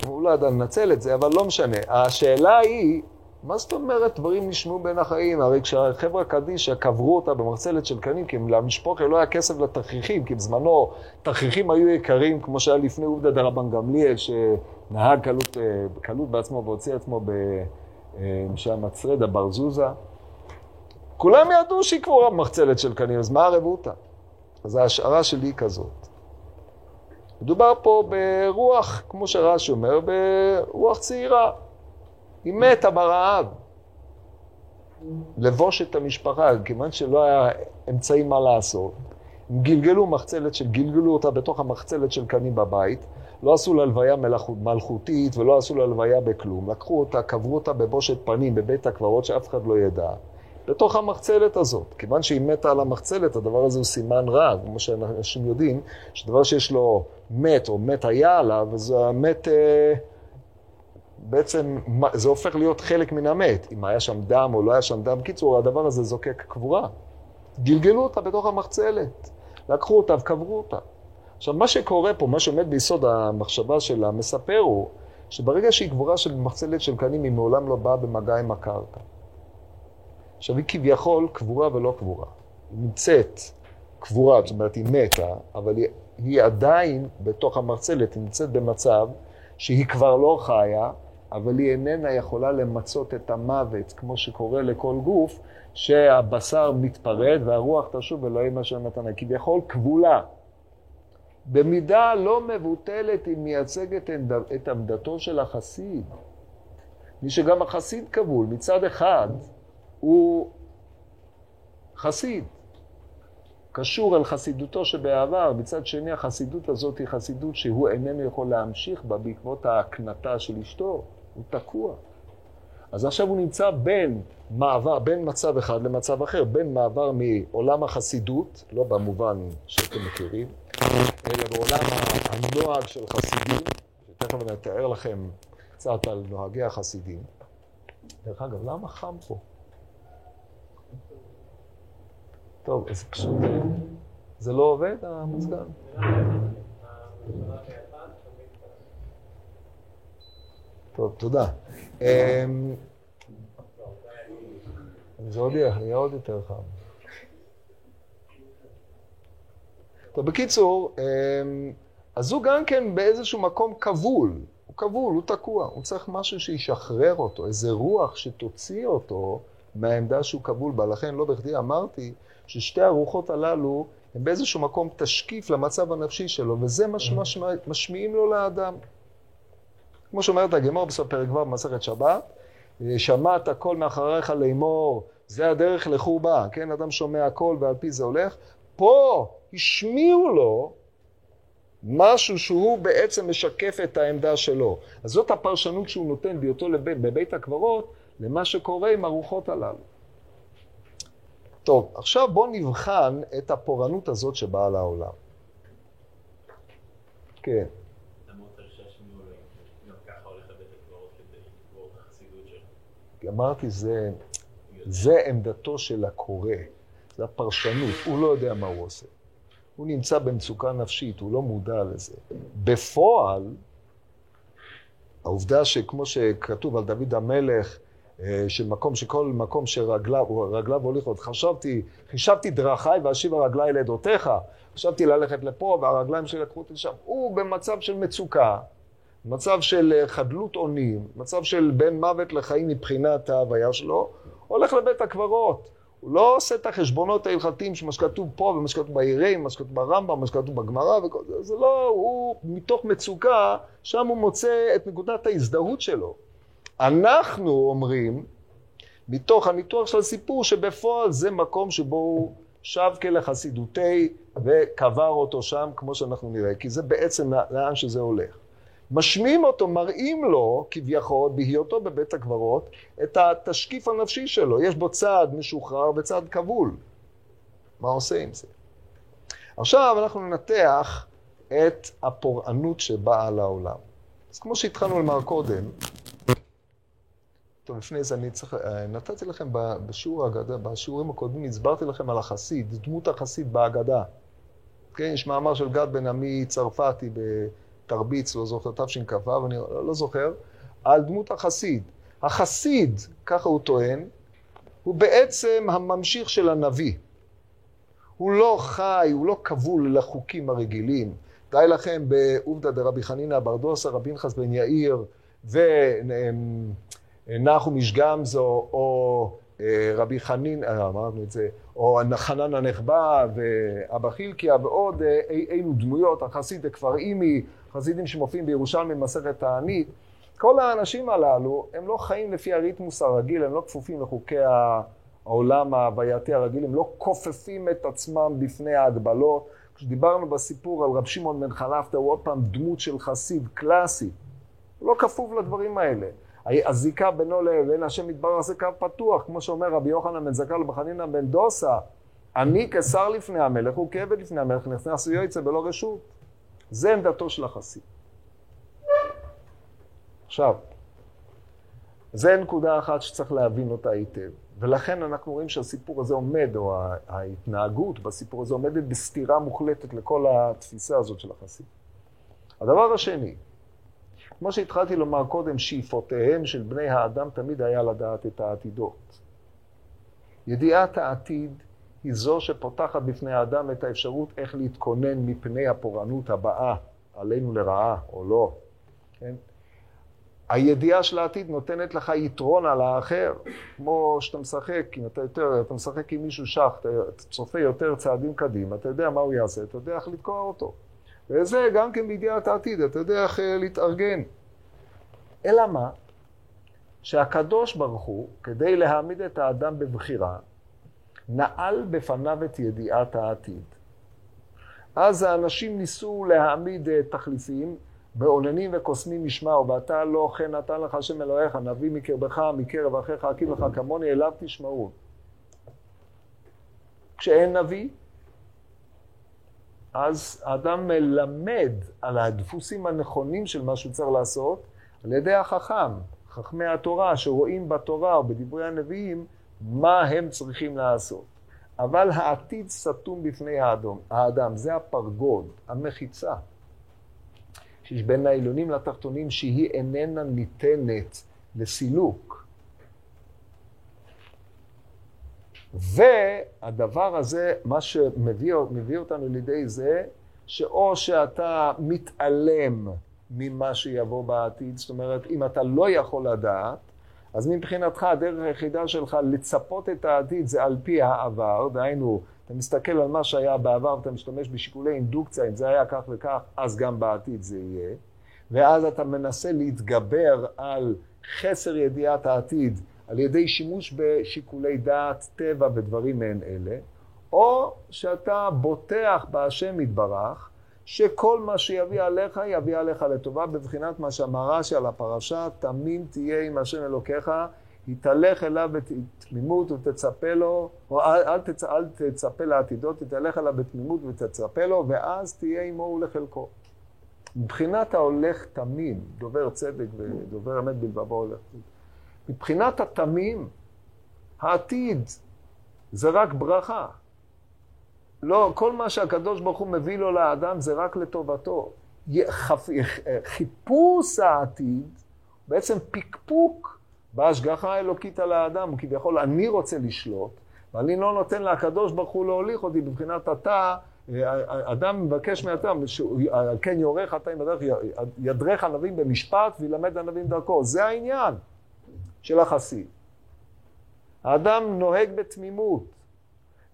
A: הוא לא ידע לנצל את זה, אבל לא משנה. השאלה היא, מה זאת אומרת דברים נשמעו בין החיים? הרי כשהחברה קדישא קברו אותה במרצלת של קנים, כי למשפחה לא היה כסף לתכריכים, כי בזמנו תכריכים היו יקרים, כמו שהיה לפני עובדא דרבן גמליאל, שנהג קלות, אה, קלות בעצמו והוציא עצמו בשם בר זוזה. כולם ידעו שהיא קבורה במחצלת של קנים, אז מה הרבותא? אז ההשערה שלי היא כזאת. מדובר פה ברוח, כמו שרש"י אומר, ברוח צעירה. היא מתה ברעב. לבוש את המשפחה, כיוון שלא היה אמצעי מה לעשות. הם גלגלו מחצלת, של, גלגלו אותה בתוך המחצלת של קנים בבית, לא עשו לה הלוויה מלכותית ולא עשו לה הלוויה בכלום. לקחו אותה, קברו אותה בבושת פנים בבית הקברות שאף אחד לא ידע. בתוך המחצלת הזאת. כיוון שהיא מתה על המחצלת, הדבר הזה הוא סימן רע, כמו שאנשים יודעים, שדבר שיש לו מת או מת היה עליו, אז המת... אה, בעצם זה הופך להיות חלק מן המת. אם היה שם דם או לא היה שם דם, קיצור, הדבר הזה זוקק קבורה. גלגלו אותה בתוך המחצלת, לקחו אותה וקברו אותה. עכשיו, מה שקורה פה, מה שעומד ביסוד המחשבה של המספר הוא, שברגע שהיא קבורה של מחצלת של קנים, היא מעולם לא באה במגע עם הקרקע. עכשיו, היא כביכול קבורה ולא קבורה. היא נמצאת קבורה, זאת אומרת, היא מתה, אבל היא, היא עדיין בתוך המחצלת, היא נמצאת במצב שהיא כבר לא חיה, אבל היא איננה יכולה למצות את המוות, כמו שקורה לכל גוף, שהבשר מתפרד והרוח תשוב אלוהים אשר נתנה. כביכול כבולה. במידה לא מבוטלת היא מייצגת את עמדתו של החסיד. מי שגם החסיד כבול, מצד אחד הוא חסיד, קשור אל חסידותו שבעבר, מצד שני החסידות הזאת היא חסידות שהוא איננו יכול להמשיך בה בעקבות ההקנטה של אשתו. הוא תקוע. אז עכשיו הוא נמצא בין מעבר, בין מצב אחד למצב אחר, בין מעבר מעולם החסידות, לא במובן שאתם מכירים, אלא בעולם הנוהג של חסידים, שתכף אתאר לכם קצת על נוהגי החסידים. דרך אגב, למה חם פה? טוב, אז פשוט, זה לא עובד, המזגן? טוב, תודה. אמ, זה עוד יהיה עוד יותר חם. טוב, בקיצור, אמ, אז הוא גם כן באיזשהו מקום כבול. הוא כבול, הוא תקוע. הוא צריך משהו שישחרר אותו, איזה רוח שתוציא אותו מהעמדה שהוא כבול בה. לכן לא בכדי אמרתי ששתי הרוחות הללו הם באיזשהו מקום תשקיף למצב הנפשי שלו, וזה מה שמשמיעים לו לאדם. כמו שאומרת הגמור בסוף פרק ו' במסכת שבת, שמעת קול מאחריך לאמור, זה הדרך לכו בה, כן? אדם שומע קול ועל פי זה הולך. פה השמיעו לו משהו שהוא בעצם משקף את העמדה שלו. אז זאת הפרשנות שהוא נותן בהיותו בבית הקברות למה שקורה עם הרוחות הללו. טוב, עכשיו בואו נבחן את הפורענות הזאת שבאה לעולם. כן. אמרתי, זה, זה עמדתו של הקורא, זה הפרשנות, הוא לא יודע מה הוא עושה. הוא נמצא במצוקה נפשית, הוא לא מודע לזה. בפועל, העובדה שכמו שכתוב על דוד המלך, אה, שמקום שכל מקום שרגליו, רגליו הוליכות, חשבתי, חישבתי דרכיי ואשיבה רגליי לעדותיך, חשבתי ללכת לפה והרגליים שלי לקחו אותי לשם. הוא במצב של מצוקה, מצב של אה, חדלות אונים, מצב של בין מוות לחיים מבחינת ההוויה שלו, הולך לבית הקברות. הוא לא עושה את החשבונות ההלכתיים שמה שכתוב פה ומה שכתוב בעירים, מה שכתוב ברמב"ם, מה שכתוב בגמרא וכל זה, זה לא, הוא מתוך מצוקה, שם הוא מוצא את נקודת ההזדהות שלו. אנחנו אומרים, מתוך הניתוח של הסיפור, שבפועל זה מקום שבו הוא שב כלחסידותי וקבר אותו שם, כמו שאנחנו נראה, כי זה בעצם לאן שזה הולך. משמיעים אותו, מראים לו, כביכול, בהיותו בבית הקברות, את התשקיף הנפשי שלו. יש בו צד משוחרר וצד כבול. מה עושה עם זה? עכשיו אנחנו ננתח את הפורענות שבאה לעולם. אז כמו שהתחלנו לומר קודם, טוב, לפני זה אני צריך, אה, נתתי לכם בשיעור ההגדה, בשיעורים הקודמים הסברתי לכם על החסיד, דמות החסיד בהגדה. כן, יש מאמר של גד בן עמי צרפתי בתרביץ, לא זוכר, תשכ"ו, אני לא, זוכר, על דמות החסיד. החסיד, ככה הוא טוען, הוא בעצם הממשיך של הנביא. הוא לא חי, הוא לא כבול לחוקים הרגילים. די לכם בעובדא דרבי חנינא בר דוסא, רבי נחס בן יאיר, ו... נחום איש גמזו, או אה, רבי חנין, אה, אמרנו את זה, או חנן הנכבה ואבא חילקיה ועוד אה, אילו דמויות, החסיד הכפר אימי, חסידים שמופיעים בירושלמי במסכת תענית. כל האנשים הללו, הם לא חיים לפי הריתמוס הרגיל, הם לא כפופים לחוקי העולם ההווייתי הרגיל, הם לא כופפים את עצמם בפני ההגבלות. כשדיברנו בסיפור על רב שמעון בן חלפתא, הוא עוד פעם דמות של חסיד קלאסי. הוא לא כפוף לדברים האלה. הזיקה בינו לבין השם יתברר זה קו פתוח, כמו שאומר רבי יוחנן בן זכר לבחנינא בן דוסה, אני כשר לפני המלך, הוא כעבד לפני המלך, נכנס ויועצה בלא רשות. זה עמדתו של החסיד. עכשיו, זה נקודה אחת שצריך להבין אותה היטב. ולכן אנחנו רואים שהסיפור הזה עומד, או ההתנהגות בסיפור הזה עומדת בסתירה מוחלטת לכל התפיסה הזאת של החסיד. הדבר השני, כמו שהתחלתי לומר קודם, שאיפותיהם של בני האדם תמיד היה לדעת את העתידות. ידיעת העתיד היא זו שפותחת בפני האדם את האפשרות איך להתכונן מפני הפורענות הבאה, עלינו לרעה או לא. כן? הידיעה של העתיד נותנת לך יתרון על האחר, כמו שאתה משחק, אם אתה יותר, אתה משחק עם מישהו שח, אתה צופה יותר צעדים קדימה, אתה יודע מה הוא יעשה, אתה יודע איך לתקוע אותו. וזה גם כן בידיעת העתיד, אתה יודע איך אה, להתארגן. אלא מה? שהקדוש ברוך הוא, כדי להעמיד את האדם בבחירה, נעל בפניו את ידיעת העתיד. אז האנשים ניסו להעמיד אה, תחליפים בעולנים וקוסמים ישמעו, ואתה לא כן נתן לך השם אלוהיך, נביא מקרבך, מקרב אחיך, הקים לך כמוני, אליו תשמעו. כשאין נביא, אז האדם מלמד על הדפוסים הנכונים של מה שהוא צריך לעשות על ידי החכם, חכמי התורה, שרואים בתורה או בדברי הנביאים מה הם צריכים לעשות. אבל העתיד סתום בפני האדום, האדם, זה הפרגוד, המחיצה, שיש בין העליונים לתחתונים שהיא איננה ניתנת לסילוק. והדבר הזה, מה שמביא אותנו לידי זה, שאו שאתה מתעלם ממה שיבוא בעתיד, זאת אומרת, אם אתה לא יכול לדעת, אז מבחינתך הדרך היחידה שלך לצפות את העתיד זה על פי העבר, דהיינו, אתה מסתכל על מה שהיה בעבר ואתה משתמש בשיקולי אינדוקציה, אם זה היה כך וכך, אז גם בעתיד זה יהיה, ואז אתה מנסה להתגבר על חסר ידיעת העתיד על ידי שימוש בשיקולי דעת, טבע ודברים מעין אלה, או שאתה בוטח בהשם יתברך, שכל מה שיביא עליך, יביא עליך לטובה, בבחינת מה שאמר רש"י על הפרשה, תמים תהיה עם השם אלוקיך, יתהלך אליו בתמימות ותצפה לו, או אל, אל, תצ, אל תצפה לעתידו, תתהלך אליו בתמימות ותצפה לו, ואז תהיה עמו ולחלקו. מבחינת ההולך תמים, דובר צדק ודובר אמת בלבבו הולך. מבחינת התמים, העתיד זה רק ברכה. לא, כל מה שהקדוש ברוך הוא מביא לו לאדם זה רק לטובתו. חיפוש העתיד, בעצם פקפוק בהשגחה האלוקית על האדם, כביכול אני רוצה לשלוט, ואני לא נותן לקדוש ברוך הוא להוליך אותי בבחינת אתה, אדם מבקש מאדם, כן יורך אתה עם הדרך, ידרך ענבים במשפט וילמד ענבים דרכו, זה העניין של החסיד. האדם נוהג בתמימות.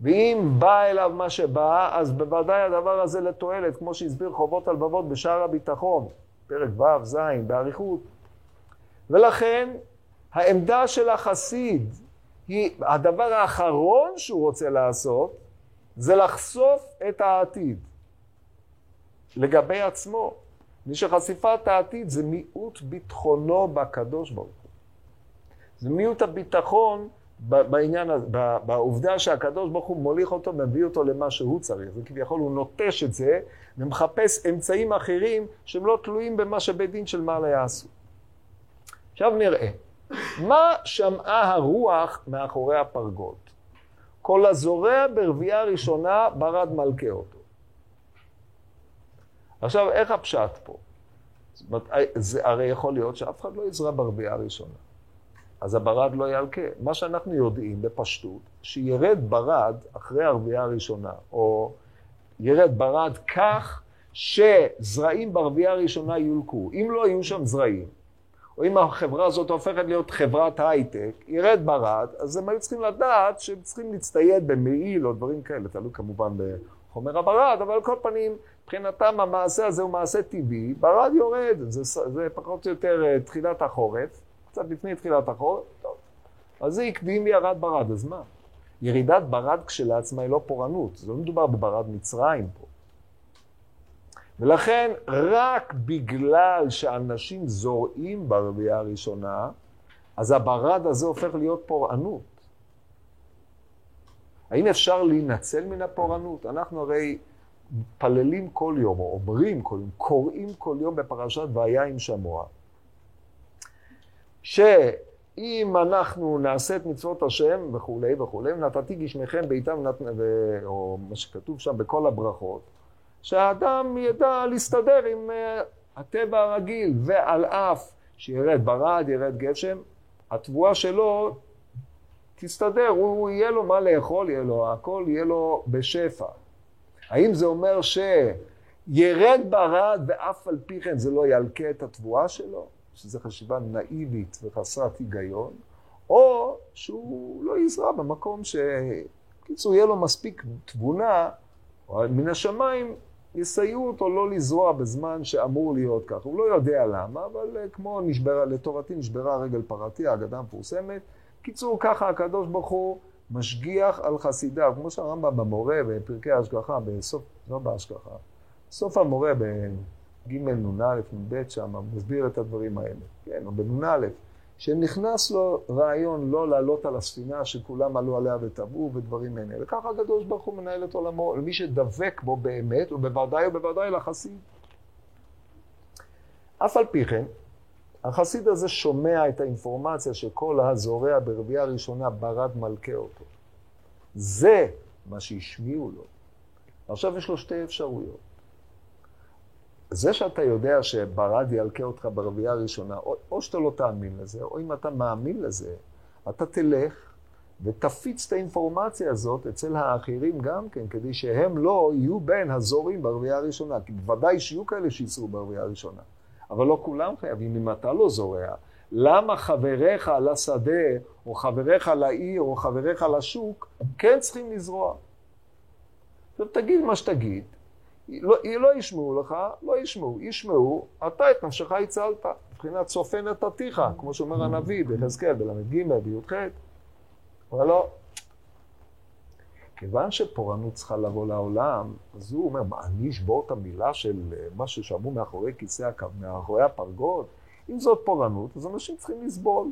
A: ואם בא אליו מה שבא, אז בוודאי הדבר הזה לתועלת, כמו שהסביר חובות הלבבות בשער הביטחון, פרק ו', ז', באריכות. ולכן, העמדה של החסיד היא, הדבר האחרון שהוא רוצה לעשות, זה לחשוף את העתיד לגבי עצמו. מי שחשיפת העתיד זה מיעוט ביטחונו בקדוש ברוך הוא. זה מיעוט הביטחון בעניין, בעובדה שהקדוש ברוך הוא מוליך אותו, מביא אותו למה שהוא צריך. וכביכול הוא נוטש את זה ומחפש אמצעים אחרים שהם לא תלויים במה שבית דין של מעלה יעשו. עכשיו נראה, מה שמעה הרוח מאחורי הפרגוד? כל הזורע ברבייה ראשונה ברד מלכה אותו. עכשיו, איך הפשט פה? אומרת, זה הרי יכול להיות שאף אחד לא יזרע ברביעה הראשונה. אז הברד לא ילקה. מה שאנחנו יודעים בפשטות, שירד ברד אחרי הרביעה הראשונה, או ירד ברד כך שזרעים ברביעה הראשונה יולקו. אם לא יהיו שם זרעים, או אם החברה הזאת הופכת להיות חברת הייטק, ירד ברד, אז הם היו צריכים לדעת שהם צריכים להצטייד במעיל או דברים כאלה, תלוי כמובן בחומר הברד, אבל על כל פנים, מבחינתם המעשה הזה הוא מעשה טבעי, ברד יורד, זה, זה פחות או יותר אה, תחילת החורף, קצת לפני תחילת החורף, טוב. אז זה הקדים וירד ברד, אז מה? ירידת ברד כשלעצמה היא לא פורענות, זה לא מדובר בברד מצרים פה. ולכן, רק בגלל שאנשים זורעים ברביעה הראשונה, אז הברד הזה הופך להיות פורענות. האם אפשר להינצל מן הפורענות? אנחנו הרי פללים כל יום, או אומרים כל יום, קוראים כל יום בפרשת והיה עם שמוע. שאם אנחנו נעשה את מצוות השם וכולי וכולי, נתתי גשמיכם בעיטם, או מה שכתוב שם בכל הברכות, שהאדם ידע להסתדר עם אה, הטבע הרגיל, ועל אף שירד ברד, ירד גשם, התבואה שלו תסתדר, הוא יהיה לו מה לאכול, יהיה לו הכל, יהיה לו בשפע. האם זה אומר שירד ברד ואף על פי כן זה לא ילקה את התבואה שלו? שזו חשיבה נאיבית וחסרת היגיון, או שהוא לא יזרע במקום ש... בקיצור, יהיה לו מספיק תבונה, או מן השמיים יסייעו אותו לא לזרוע בזמן שאמור להיות כך. הוא לא יודע למה, אבל אה, כמו נשברה, לטובתי נשברה רגל פרתי, האגדה המפורסמת. קיצור, ככה הקדוש ברוך הוא משגיח על חסידיו, כמו שהרמב"ם במורה בפרקי ההשגחה, בסוף, לא בהשגחה, סוף המורה בג' נ"א, נ"ב שם, מסביר את הדברים האלה. כן, או בנ"א. שנכנס לו רעיון לא לעלות על הספינה שכולם עלו עליה וטבעו ודברים מעין אלה. וככה הקדוש ברוך הוא מנהל את עולמו, למי שדבק בו באמת, ובוודאי ובוודאי לחסיד. אף על פי כן, החסיד הזה שומע את האינפורמציה שכל הזורע ברבייה הראשונה ברד מלכה אותו. זה מה שהשמיעו לו. עכשיו יש לו שתי אפשרויות. זה שאתה יודע שברד ילקה אותך ברבייה הראשונה, או, או שאתה לא תאמין לזה, או אם אתה מאמין לזה, אתה תלך ותפיץ את האינפורמציה הזאת אצל האחרים גם כן, כדי שהם לא יהיו בין הזורים ברבייה הראשונה. כי בוודאי שיהיו כאלה שייסעו ברבייה הראשונה, אבל לא כולם חייבים אם אתה לא זורע. למה חבריך לשדה, או חבריך לעיר, או חבריך לשוק, כן צריכים לזרוע? עכשיו תגיד מה שתגיד, לא, לא ישמעו לך, לא ישמעו. ישמעו, אתה את נפשך הצלת. מבחינת צופן נתתיך, כמו שאומר הנביא ביחזקאל, בל"ג, בי"ח. אבל לא. כיוון שפורענות צריכה לבוא לעולם, אז הוא אומר, מה, אני אשבור את המילה של אה, מה ששמעו מאחורי כיסא, מאחורי הפרגוד? אם זאת פורענות, אז אנשים צריכים לסבול.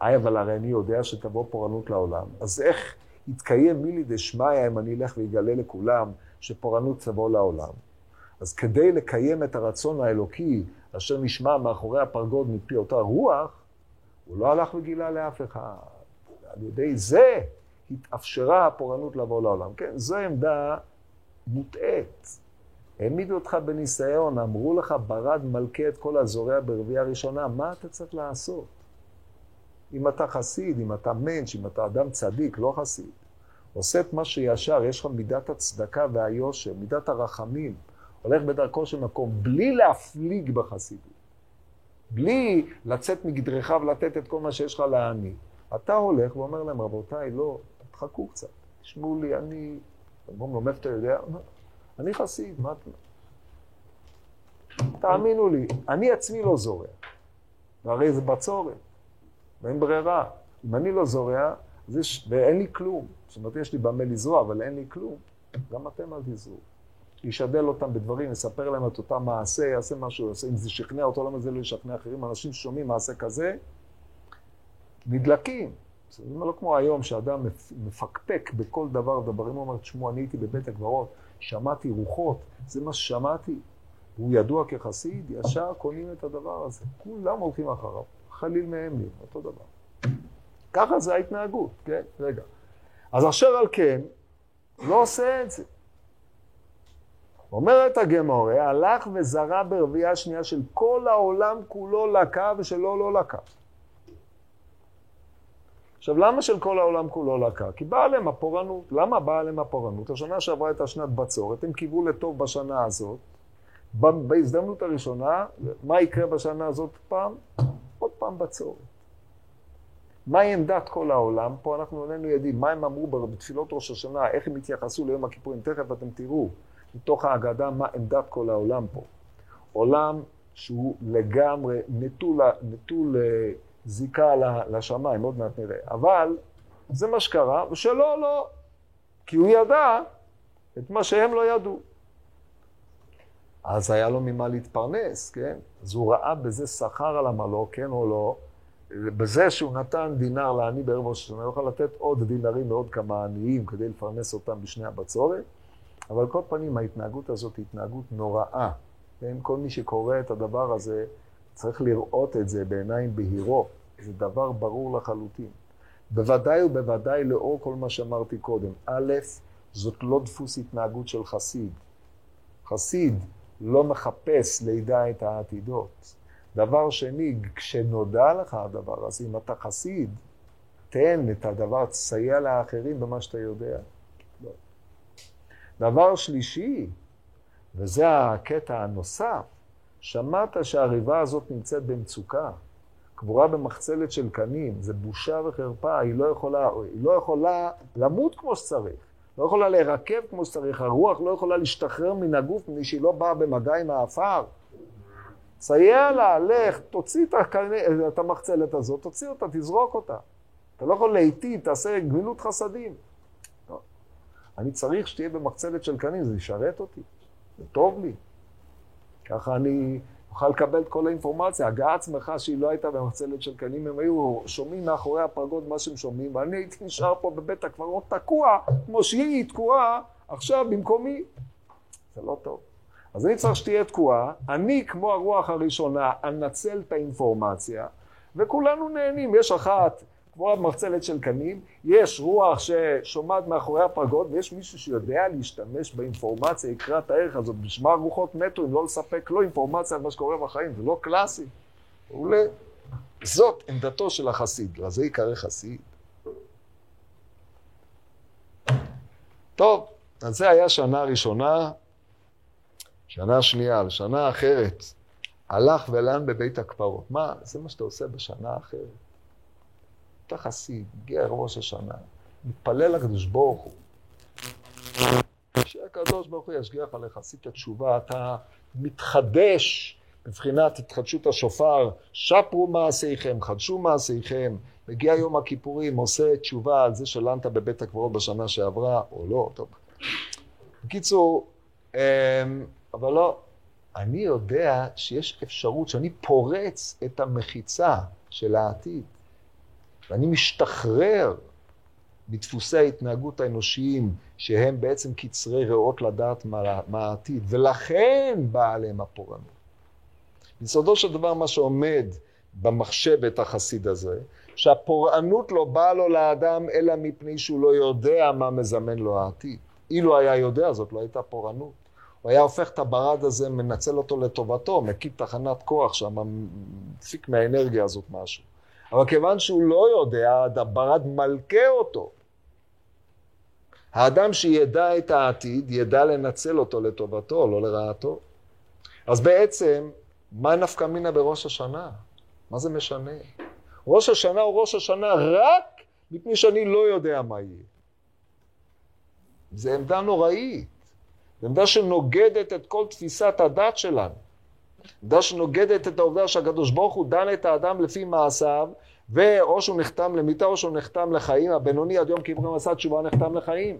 A: איי, אבל הרי אני יודע שתבוא פורענות לעולם, אז איך יתקיים מילי דשמיא אם אני אלך ויגלה לכולם שפורענות תבוא לעולם. אז כדי לקיים את הרצון האלוקי אשר נשמע מאחורי הפרגוד מפי אותה רוח, הוא לא הלך וגילה לאף אחד. על ידי זה התאפשרה הפורענות לבוא לעולם. כן, זו עמדה מוטעית. העמידו אותך בניסיון, אמרו לך, ברד מלכה את כל הזורע ברביעי הראשונה, מה אתה צריך לעשות? אם אתה חסיד, אם אתה מענץ', אם אתה אדם צדיק, לא חסיד, עושה את מה שישר, יש לך מידת הצדקה והיושר, מידת הרחמים, הולך בדרכו של מקום, בלי להפליג בחסידות, בלי לצאת מגדרך ולתת את כל מה שיש לך לעני. אתה הולך ואומר להם, רבותיי, לא, תחכו קצת, תשמעו לי, אני... אומרים לו, מאיפה אתה יודע? אני חסיד, מה אתה... תאמינו לי, אני עצמי לא זורע. והרי זה בצורת, ואין ברירה. אם אני לא זורע, יש, ואין לי כלום. זאת אומרת, יש לי במה לזרוע, אבל אין לי כלום. גם אתם אל תזרעו. ישדל אותם בדברים, יספר להם את אותם מעשה, יעשה משהו, יעשה, אם זה שכנע אותו, למה זה לא ישכנע אחרים? אנשים שומעים מעשה כזה, נדלקים. זה לא כמו היום שאדם מפקפק בכל דבר ודברים, הוא אומר, תשמעו, אני הייתי בבית הקברות, שמעתי רוחות, זה מה ששמעתי. הוא ידוע כחסיד, ישר קונים את הדבר הזה. כולם הולכים אחריו, חליל מהם לי, אותו דבר. ככה זה ההתנהגות, כן? רגע. אז אשר על כן, לא עושה את זה. אומרת הגמורה, הלך וזרע ברבייה שנייה של כל העולם כולו לקה ושלו לא לקה. עכשיו, למה של כל העולם כולו לקה? כי באה עליהם הפורענות. למה באה עליהם הפורענות? השנה שעברה הייתה שנת בצורת, הם קיוו לטוב בשנה הזאת. בהזדמנות הראשונה, מה יקרה בשנה הזאת פעם? עוד פעם בצורת. מהי עמדת כל העולם? פה אנחנו איננו יודעים מה הם אמרו בתפילות ראש השנה, איך הם התייחסו ליום הכיפורים. תכף אתם תראו מתוך ההגדה מה עמדת כל העולם פה. עולם שהוא לגמרי נטול, נטול אה, זיקה לשמיים, עוד מעט נראה. אבל זה מה שקרה, ושלא, לא. כי הוא ידע את מה שהם לא ידעו. אז היה לו ממה להתפרנס, כן? אז הוא ראה בזה שכר על עמלו, כן או לא, בזה שהוא נתן דינר לעני בערב ראש השנה, הוא יכול לתת עוד דינרים לעוד כמה עניים כדי לפרנס אותם בשני הבצורת, אבל כל פנים ההתנהגות הזאת היא התנהגות נוראה. כן? כל מי שקורא את הדבר הזה צריך לראות את זה בעיניים בהירות. זה דבר ברור לחלוטין. בוודאי ובוודאי לאור כל מה שאמרתי קודם. א', זאת לא דפוס התנהגות של חסיד. חסיד לא מחפש לידע את העתידות. דבר שני, כשנודע לך הדבר הזה, אם אתה חסיד, תן את הדבר, תסייע לאחרים במה שאתה יודע. לא. דבר שלישי, וזה הקטע הנוסף, שמעת שהריבה הזאת נמצאת במצוקה. קבורה במחצלת של קנים, זה בושה וחרפה, היא לא יכולה, היא לא יכולה למות כמו שצריך, לא יכולה להירקב כמו שצריך, הרוח לא יכולה להשתחרר מן הגוף מפני שהיא לא באה במגע עם האפר. סייע לה, לך, תוציא את, הקני, את המחצלת הזאת, תוציא אותה, תזרוק אותה. אתה לא יכול להיטיב, תעשה גמילות חסדים. לא. אני צריך שתהיה במחצלת של קנים, זה ישרת אותי, זה טוב לי. ככה אני תוכל לקבל את כל האינפורמציה. הגעה שמחה שהיא לא הייתה במחצלת של קנים, הם היו שומעים מאחורי הפרגוד מה שהם שומעים, ואני הייתי נשאר פה בבית הקברות תקוע, כמו שהיא תקועה עכשיו במקומי. זה לא טוב. אז אני צריך שתהיה תקועה, אני כמו הרוח הראשונה אנצל את האינפורמציה, וכולנו נהנים. יש אחת כמו המחצלת של קנים, יש רוח ששומעת מאחורי הפרגוד, ויש מישהו שיודע להשתמש באינפורמציה, יקרא את הערך הזאת. בשביל מה רוחות מתו אם לא לספק לו אינפורמציה על מה שקורה בחיים? זה לא קלאסי. מעולה. זאת עמדתו של החסיד, לזה ייקרא חסיד. טוב, אז זה היה שנה ראשונה. שנה שנייה, לשנה אחרת, הלך ולן בבית הקפרות. מה, זה מה שאתה עושה בשנה אחרת. אתה חסיד, הגיע ראש השנה, מתפלל לקדוש ברוך הוא. שהקדוש ברוך הוא ישגיח עליך, עשית תשובה, אתה מתחדש מבחינת התחדשות השופר, שפרו מעשיכם, חדשו מעשיכם, מגיע יום הכיפורים, עושה תשובה על זה שלנת בבית הקברות בשנה שעברה, או לא, טוב. בקיצור, אמ, אבל לא, אני יודע שיש אפשרות שאני פורץ את המחיצה של העתיד. ואני משתחרר מדפוסי ההתנהגות האנושיים, שהם בעצם קצרי ריאות לדעת מה העתיד, ולכן באה עליהם הפורענות. ביסודו של דבר מה שעומד במחשבת החסיד הזה, שהפורענות לא באה לו לאדם אלא מפני שהוא לא יודע מה מזמן לו העתיד. אילו היה יודע זאת לא הייתה פורענות. הוא היה הופך את הברד הזה, מנצל אותו לטובתו, מקים תחנת כוח שם, מפיק מהאנרגיה הזאת משהו. אבל כיוון שהוא לא יודע, הברד מלכה אותו. האדם שידע את העתיד, ידע לנצל אותו לטובתו, לא לרעתו. אז בעצם, מה נפקא מינה בראש השנה? מה זה משנה? ראש השנה הוא ראש השנה רק מפני שאני לא יודע מה יהיה. זו עמדה נוראית. עמדה שנוגדת את כל תפיסת הדת שלנו. עמדה שנוגדת את העובדה שהקדוש ברוך הוא דן את האדם לפי מעשיו, ואו שהוא נחתם למיתה או שהוא נחתם לחיים. הבינוני עד יום כיפורים עשה תשובה נחתם לחיים.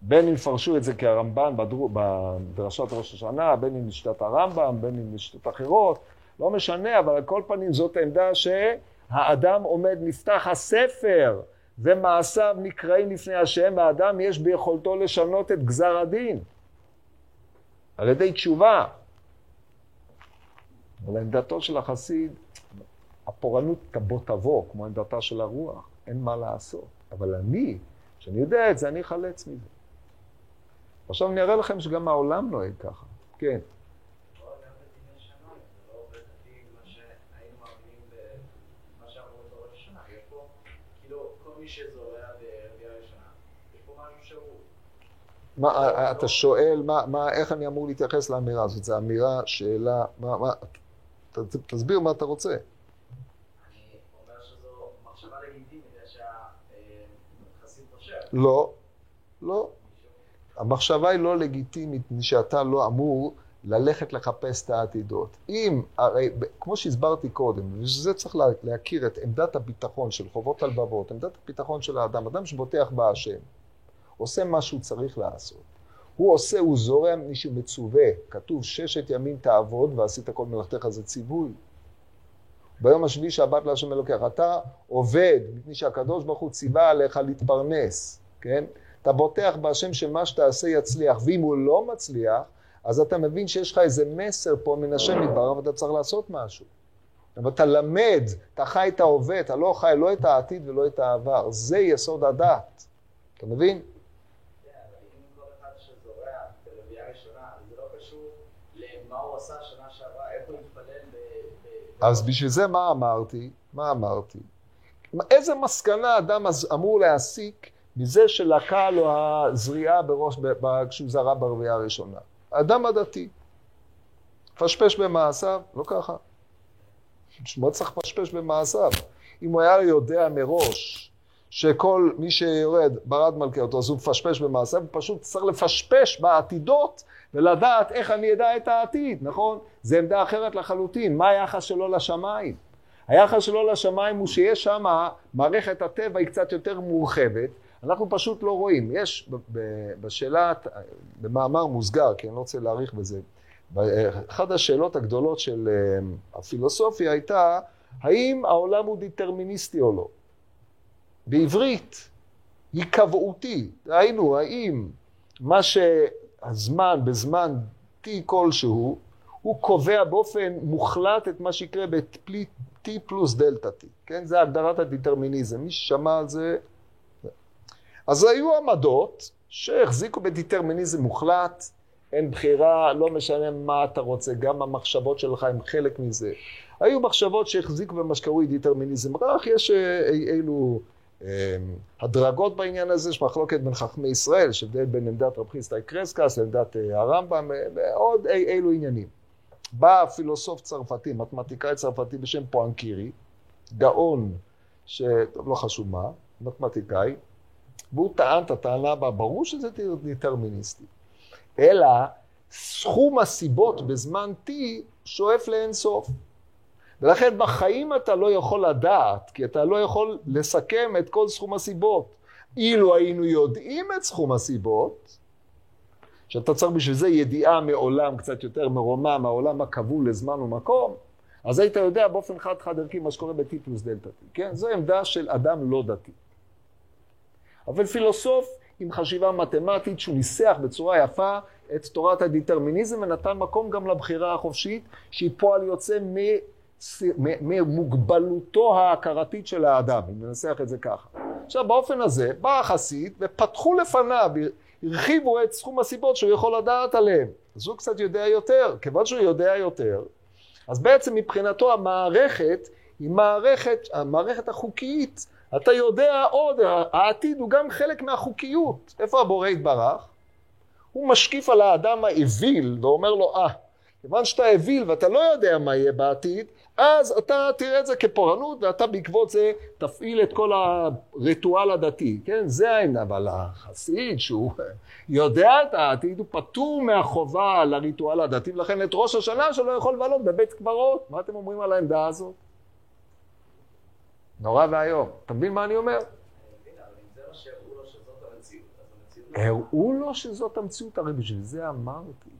A: בין אם פרשו את זה כרמב"ן בדרשת ראש השנה, בין אם לשיטת הרמב"ם, בין אם לשיטות אחרות, לא משנה, אבל על כל פנים זאת עמדה שהאדם עומד, נפתח הספר, ומעשיו נקראים לפני השם, והאדם יש ביכולתו לשנות את גזר הדין על ידי תשובה. אבל עמדתו של החסיד, הפורענות תבוא תבוא, כמו עמדתה של הרוח, אין מה לעשות. אבל אני, כשאני יודע את זה, אני אחלץ מזה. עכשיו אני אראה לכם שגם העולם נוהג ככה. כן. מה, אתה שואל, מה, מה, איך אני אמור להתייחס לאמירה הזאת? זו אמירה, שאלה, מה, מה, ת, תסביר מה אתה רוצה. לא, לא. המחשבה היא לא לגיטימית, שאתה לא אמור ללכת לחפש את העתידות. אם, הרי, כמו שהסברתי קודם, ושזה צריך להכיר את עמדת הביטחון של חובות הלבבות, עמדת הביטחון של האדם, אדם שבוטח בהשם, עושה מה שהוא צריך לעשות. הוא עושה, הוא זורע מי שמצווה. כתוב, ששת ימים תעבוד ועשית כל מלאכתך זה ציווי. ביום השביעי שבת להשם אלוקיך. אתה עובד, מפני שהקדוש ברוך הוא ציווה עליך להתפרנס, כן? אתה בוטח בהשם שמה שתעשה יצליח, ואם הוא לא מצליח, אז אתה מבין שיש לך איזה מסר פה מן השם יתברר ואתה צריך לעשות משהו. אבל אתה למד, אתה חי את ההווה, אתה לא חי לא את העתיד ולא את העבר. זה יסוד הדת. אתה מבין? אז בשביל זה מה אמרתי? מה אמרתי? איזה מסקנה אדם אמור להסיק מזה שלקה לו הזריעה בראש, כשהוא זרע ברבייה הראשונה? האדם הדתי. פשפש במעשיו, לא ככה. מה צריך לפשפש במעשיו? אם הוא היה יודע מראש שכל מי שיורד ברד מלכה אותו, אז הוא מפשפש במעשיו, הוא פשוט צריך לפשפש בעתידות ולדעת איך אני אדע את העתיד, נכון? זו עמדה אחרת לחלוטין. מה היחס שלו לשמיים? היחס שלו לשמיים הוא שיש שם, מערכת הטבע היא קצת יותר מורחבת, אנחנו פשוט לא רואים. יש בשאלה, במאמר מוסגר, כי אני לא רוצה להאריך בזה, אחת השאלות הגדולות של אה, הפילוסופיה הייתה, האם העולם הוא דיטרמיניסטי או לא? בעברית, היקבעותי. ראינו, האם מה שהזמן, בזמן t כלשהו, הוא קובע באופן מוחלט את מה שיקרה ב-t פלוס דלתא t, כן? זה הגדרת הדיטרמיניזם. מי ששמע על זה... אז היו עמדות שהחזיקו בדיטרמיניזם מוחלט, אין בחירה, לא משנה מה אתה רוצה, גם המחשבות שלך הם חלק מזה. היו מחשבות שהחזיקו במה שקרוי דיטרמיניזם רך, יש אה, אילו הדרגות בעניין הזה, יש מחלוקת בין חכמי ישראל, יש הבדל בין עמדת רב חיסטאי קרסקס לעמדת אה, הרמב"ם, אה, ועוד אי, אילו עניינים. בא פילוסוף צרפתי, מתמטיקאי צרפתי בשם פואנקירי, גאון, שטוב, לא חשוב מה, מתמטיקאי, והוא טען את הטענה הבאה, ברור שזה דטרמיניסטי, אלא סכום הסיבות בזמן T שואף לאינסוף. ולכן בחיים אתה לא יכול לדעת, כי אתה לא יכול לסכם את כל סכום הסיבות. אילו היינו יודעים את סכום הסיבות, שאתה צריך בשביל זה ידיעה מעולם קצת יותר מרומם, מהעולם הכבול לזמן ומקום, אז היית יודע באופן חד-חד ערכי מה שקורה ב-T פלוס דלתא T, כן? זו עמדה של אדם לא דתי. אבל פילוסוף עם חשיבה מתמטית שהוא ניסח בצורה יפה את תורת הדיטרמיניזם ונתן מקום גם לבחירה החופשית, שהיא פועל יוצא ממוגבלותו ההכרתית של האדם, אם ננסח את זה ככה. עכשיו, באופן הזה, בא החסיד ופתחו לפניו, הרחיבו את סכום הסיבות שהוא יכול לדעת עליהן. אז הוא קצת יודע יותר. כיוון שהוא יודע יותר, אז בעצם מבחינתו המערכת היא מערכת, המערכת החוקית. אתה יודע עוד, העתיד הוא גם חלק מהחוקיות. איפה הבורא יתברך? הוא משקיף על האדם האוויל ואומר לו, אה, כיוון שאתה אוויל ואתה לא יודע מה יהיה בעתיד, אז אתה תראה את זה כפורענות ואתה בעקבות זה תפעיל את כל הריטואל הדתי, כן? זה העניין, אבל החסיד שהוא יודע את העתיד הוא פטור מהחובה לריטואל הדתי ולכן את ראש השנה שלו יכול לבלות בבית קברות. מה אתם אומרים על העמדה הזאת? נורא ואיום. אתה מבין מה אני אומר? הראו לו שזאת המציאות, הרי בשביל זה אמרתי.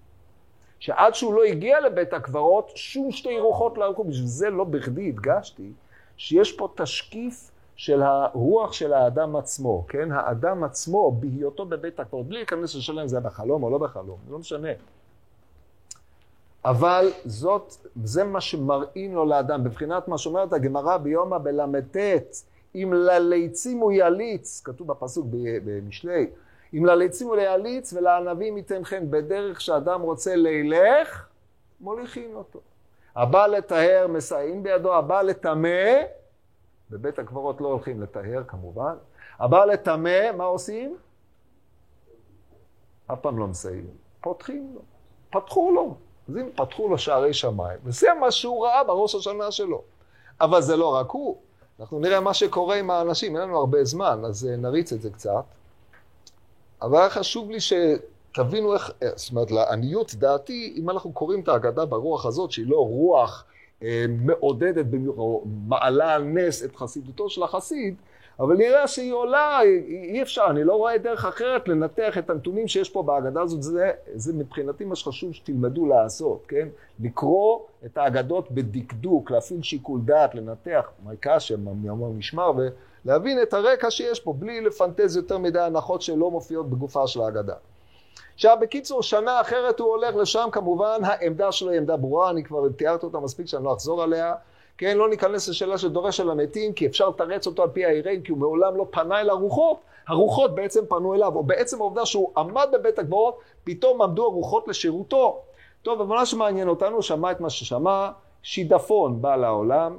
A: שעד שהוא לא הגיע לבית הקברות, שום שתי רוחות לא הלכו. בשביל זה לא בכדי הדגשתי שיש פה תשקיף של הרוח של האדם עצמו, כן? האדם עצמו, בהיותו בבית הקברות, בלי להיכנס לשאלה אם זה היה בחלום או לא בחלום, לא משנה. אבל זאת, זה מה שמראים לו לאדם, בבחינת מה שאומרת הגמרא ביומא בל"ט, אם לליצים הוא יליץ, כתוב בפסוק במשלי, אם לליצים הוא ליליץ ולענבים ייתן בדרך שאדם רוצה לילך, מוליכים אותו. הבא לטהר מסייעים בידו, הבא לטמא, בבית הקברות לא הולכים לטהר כמובן, הבא לטמא, מה עושים? אף פעם לא מסייעים, פותחים לו, פתחו לו. אז אם פתחו לו שערי שמיים, וזה מה שהוא ראה בראש השנה שלו. אבל זה לא רק הוא, אנחנו נראה מה שקורה עם האנשים, אין לנו הרבה זמן, אז אה, נריץ את זה קצת. אבל היה חשוב לי שתבינו איך, אה, זאת אומרת, לעניות דעתי, אם אנחנו קוראים את ההגדה ברוח הזאת, שהיא לא רוח אה, מעודדת, מעלה על נס את חסידותו של החסיד, אבל נראה שהיא עולה, אי אפשר, אני לא רואה דרך אחרת לנתח את הנתונים שיש פה בהגדה הזאת, זה, זה מבחינתי מה שחשוב שתלמדו לעשות, כן? לקרוא את ההגדות בדקדוק, להפעיל שיקול דעת, לנתח קשה, מה משמר, ולהבין את הרקע שיש פה, בלי לפנטז יותר מדי הנחות שלא מופיעות בגופה של ההגדה. עכשיו, בקיצור, שנה אחרת הוא הולך לשם, כמובן, העמדה שלו היא עמדה ברורה, אני כבר תיארתי אותה מספיק שאני לא אחזור עליה. כן, לא ניכנס לשאלה של דורש על המתים, כי אפשר לתרץ אותו על פי האירן, כי הוא מעולם לא פנה אל הרוחות, הרוחות בעצם פנו אליו, או בעצם העובדה שהוא עמד בבית הגבורות, פתאום עמדו הרוחות לשירותו. טוב, אבל מה שמעניין אותנו, שמע את מה ששמע, שידפון בא לעולם.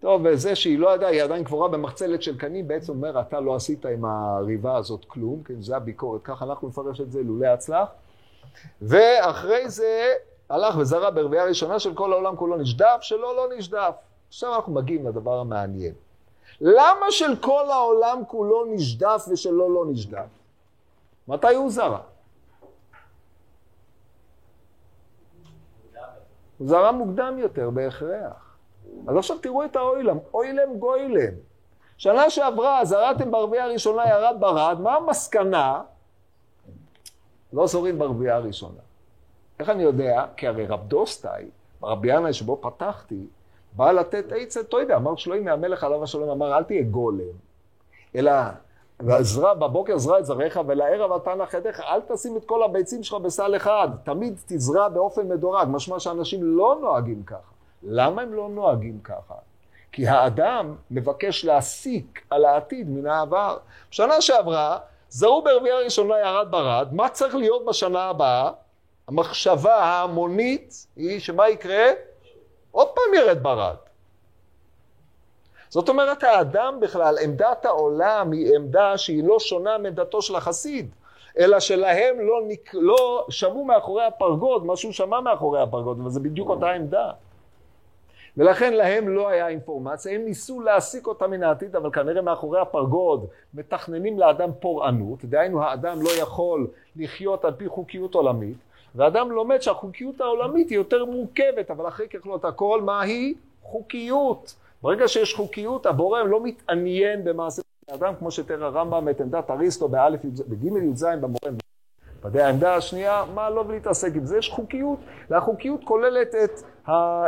A: טוב, וזה שהיא לא ידעה, היא עדיין קבורה במחצלת של קנים, בעצם אומר, אתה לא עשית עם הריבה הזאת כלום, כן, זה הביקורת, ככה אנחנו נפרש את זה לולא הצלח. ואחרי זה, הלך וזרע ברבייה ראשונה של כל העולם כולו נשדף, שלא לא נשדף. עכשיו אנחנו מגיעים לדבר המעניין. למה של כל העולם כולו נשדף ושלו לא נשדף? מתי הוא זרע? הוא זרע מוקדם יותר בהכרח. אז עכשיו תראו את האוילם, אוילם גוילם. שנה שעברה זרעתם ברבייה הראשונה ירד ברד, מה המסקנה? לא זורים ברבייה הראשונה. איך אני יודע? כי הרי רב דוסטאי, רבי ינאי שבו פתחתי, בא לתת עצת יודע, אמר שלוים מהמלך עליו השלום, אמר אל תהיה גולם, אלא זרע, בבוקר זרע את זרעך ולערב אתה נכדיך, אל תשים את כל הביצים שלך בסל אחד, תמיד תזרע באופן מדורג, משמע שאנשים לא נוהגים ככה. למה הם לא נוהגים ככה? כי האדם מבקש להסיק על העתיד מן העבר. בשנה שעברה, זרעו ברבייה ראשונה ירד ברד, מה צריך להיות בשנה הבאה? המחשבה ההמונית היא שמה יקרה? עוד פעם ירד ברד. זאת אומרת, האדם בכלל, עמדת העולם היא עמדה שהיא לא שונה מעמדתו של החסיד, אלא שלהם לא, נק... לא שמעו מאחורי הפרגוד מה שהוא שמע מאחורי הפרגוד, וזה בדיוק אותה עמדה. ולכן להם לא היה אינפורמציה, הם ניסו להסיק אותה מן העתיד, אבל כנראה מאחורי הפרגוד מתכננים לאדם פורענות, דהיינו האדם לא יכול לחיות על פי חוקיות עולמית, ואדם לומד שהחוקיות העולמית היא יותר מורכבת, אבל אחרי ככלות הכל, מה היא? חוקיות. ברגע שיש חוקיות, הבורא לא מתעניין במעשה האדם, כמו שתראה הרמב"ם את עמדת אריסטו בג' י"ז במורה. ודאי העמדה השנייה, מה לא להתעסק עם זה? יש חוקיות, והחוקיות כוללת את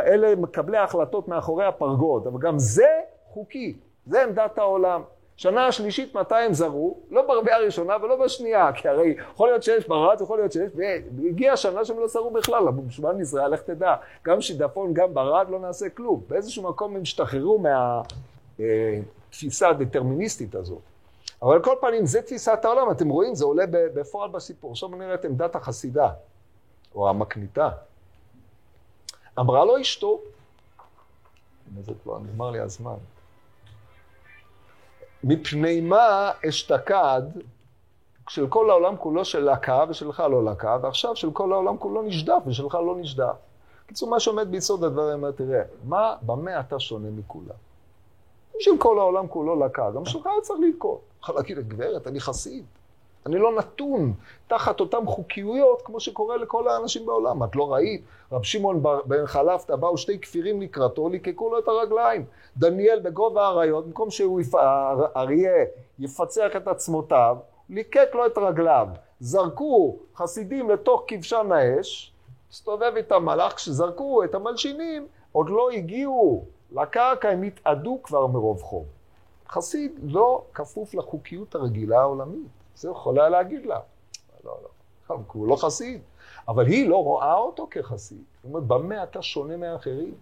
A: אלה מקבלי ההחלטות מאחורי הפרגוד, אבל גם זה חוקי, זה עמדת העולם. שנה השלישית הם זרו? לא ברביעה הראשונה ולא בשנייה, כי הרי יכול להיות שיש ברד, יכול להיות שיש, והגיעה שנה שהם לא זרו בכלל, בשביל נזרע, לך תדע. גם שידפון, גם ברד, לא נעשה כלום. באיזשהו מקום הם השתחררו מהתפיסה אה, הדטרמיניסטית הזאת. אבל על כל פנים, זה תפיסת העולם, אתם רואים, זה עולה בפועל בסיפור. עכשיו נראה את עמדת החסידה, או המקניטה. אמרה לו אשתו, זה כבר נגמר לי הזמן. מפני מה אשתקד של כל העולם כולו של לקה ושלך לא לקה, ועכשיו של כל העולם כולו נשדף ושלך לא נשדף. בקיצור, מה שעומד ביסוד הדברים, אומר, תראה, מה, במה אתה שונה מכולם? של כל העולם כולו לקה, גם שלך היה צריך לתקות. יכול להגיד, גברת, אני חסיד. אני לא נתון תחת אותן חוקיויות כמו שקורה לכל האנשים בעולם. את לא ראית? רב שמעון בן חלפתא באו שתי כפירים לקראתו, ליקקו לו את הרגליים. דניאל בגובה האריות, במקום שהוא, אריה יפצח את עצמותיו, ליקק לו את רגליו. זרקו חסידים לתוך כבשן האש, הסתובב איתם מלאך, כשזרקו את המלשינים, עוד לא הגיעו לקרקע, הם התאדו כבר מרוב חום. חסיד לא כפוף לחוקיות הרגילה העולמית. זה יכול היה להגיד לה. לא, לא, הוא לא חסיד. אבל היא לא רואה אותו כחסיד. זאת אומרת, במה אתה שונה מאחרים?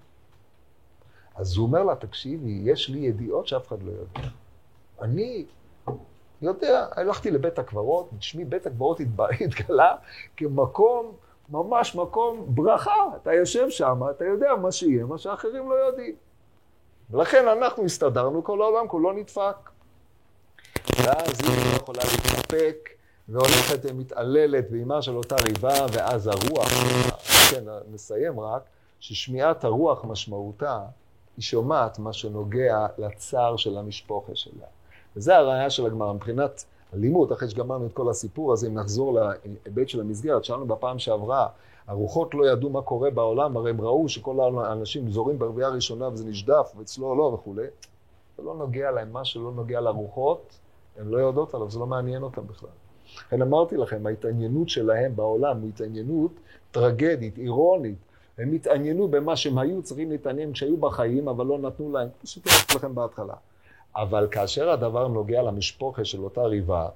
A: אז הוא אומר לה, תקשיבי, יש לי ידיעות שאף אחד לא יודע. אני יודע, הלכתי לבית הקברות, שמי בית הקברות התגלה כמקום, ממש מקום ברכה. אתה יושב שם, אתה יודע מה שיהיה, מה שאחרים לא יודעים. ולכן אנחנו הסתדרנו, כל העולם כולו נדפק. ואז היא לא יכולה להתאפק, והולכת ומתעללת באימה של אותה ריבה, ואז הרוח, כן, נסיים רק, ששמיעת הרוח משמעותה, היא שומעת מה שנוגע לצער של המשפחה שלה. וזה הראייה של הגמרא, מבחינת הלימוד, אחרי שגמרנו את כל הסיפור הזה, אם נחזור להיבט של המסגרת, שאלנו בפעם שעברה, הרוחות לא ידעו מה קורה בעולם, הרי הם ראו שכל האנשים זורים ברבייה הראשונה וזה נשדף, ואצלו לא וכולי. זה לא נוגע להם, מה שלא נוגע לרוחות, הן לא יודעות עליו, זה לא מעניין אותם בכלל. לכן אמרתי לכם, ההתעניינות שלהם בעולם היא התעניינות טרגדית, אירונית. הם התעניינו במה שהם היו צריכים להתעניין כשהיו בחיים, אבל לא נתנו להם, כמו שתראו לכם בהתחלה. אבל כאשר הדבר נוגע למשפחה של אותה ריבה,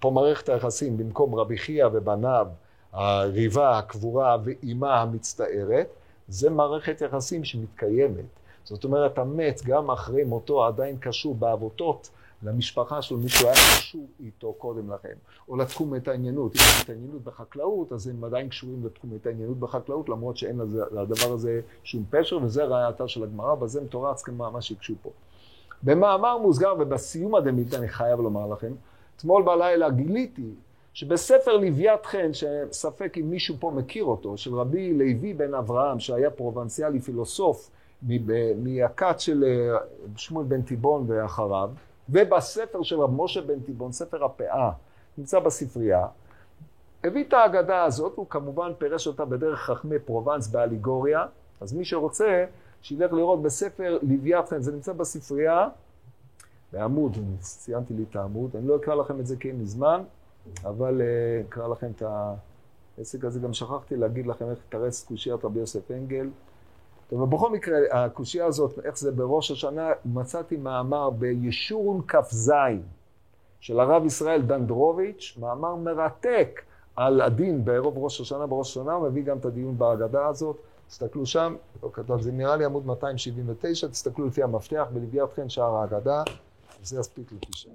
A: פה מערכת היחסים, במקום רבי חייא ובניו, הריבה, הקבורה ואימה המצטערת, זה מערכת יחסים שמתקיימת. זאת אומרת, המת גם אחרי מותו עדיין קשור בעבותות למשפחה שלו, מישהו היה קשור איתו קודם לכן, או לתחום ההתעניינות. אם יש התעניינות בחקלאות, אז הם עדיין קשורים לתחום ההתעניינות בחקלאות, למרות שאין לדבר הזה שום פשר, וזה ראייתה של הגמרא, בזה מתורץ מה שהקשו פה. במאמר מוסגר ובסיום הדמית, אני חייב לומר לכם, אתמול בלילה גיליתי שבספר לוויית חן, שספק אם מישהו פה מכיר אותו, של רבי לוי בן אברהם, שהיה פרובנציאלי פילוסוף מהכת של אה, שמואל בן תיבון ואחריו, ובספר של רב משה בן תיבון, ספר הפאה, נמצא בספרייה, הביא את ההגדה הזאת, הוא כמובן פירש אותה בדרך חכמי פרובנס באליגוריה, אז מי שרוצה, שילך לראות בספר לוויית חן, זה נמצא בספרייה, בעמוד, ציינתי לי את העמוד, אני לא אקרא לכם את זה כי אין לי זמן, אבל אה, אקרא לכם את העסק הזה, גם שכחתי להגיד לכם איך תרס קושיית רבי יוסף אנגל. טוב, ובכל מקרה, הקושייה הזאת, איך זה בראש השנה, מצאתי מאמר בישורון כ"ז של הרב ישראל דנדרוביץ', מאמר מרתק על הדין בערב ראש השנה, בראש השנה, הוא מביא גם את הדיון בהגדה הזאת. תסתכלו שם, לא כתוב, זה נראה לי עמוד 279, תסתכלו לפי המפתח, בלוויית חן שער ההגדה, וזה יספיק לפי שם.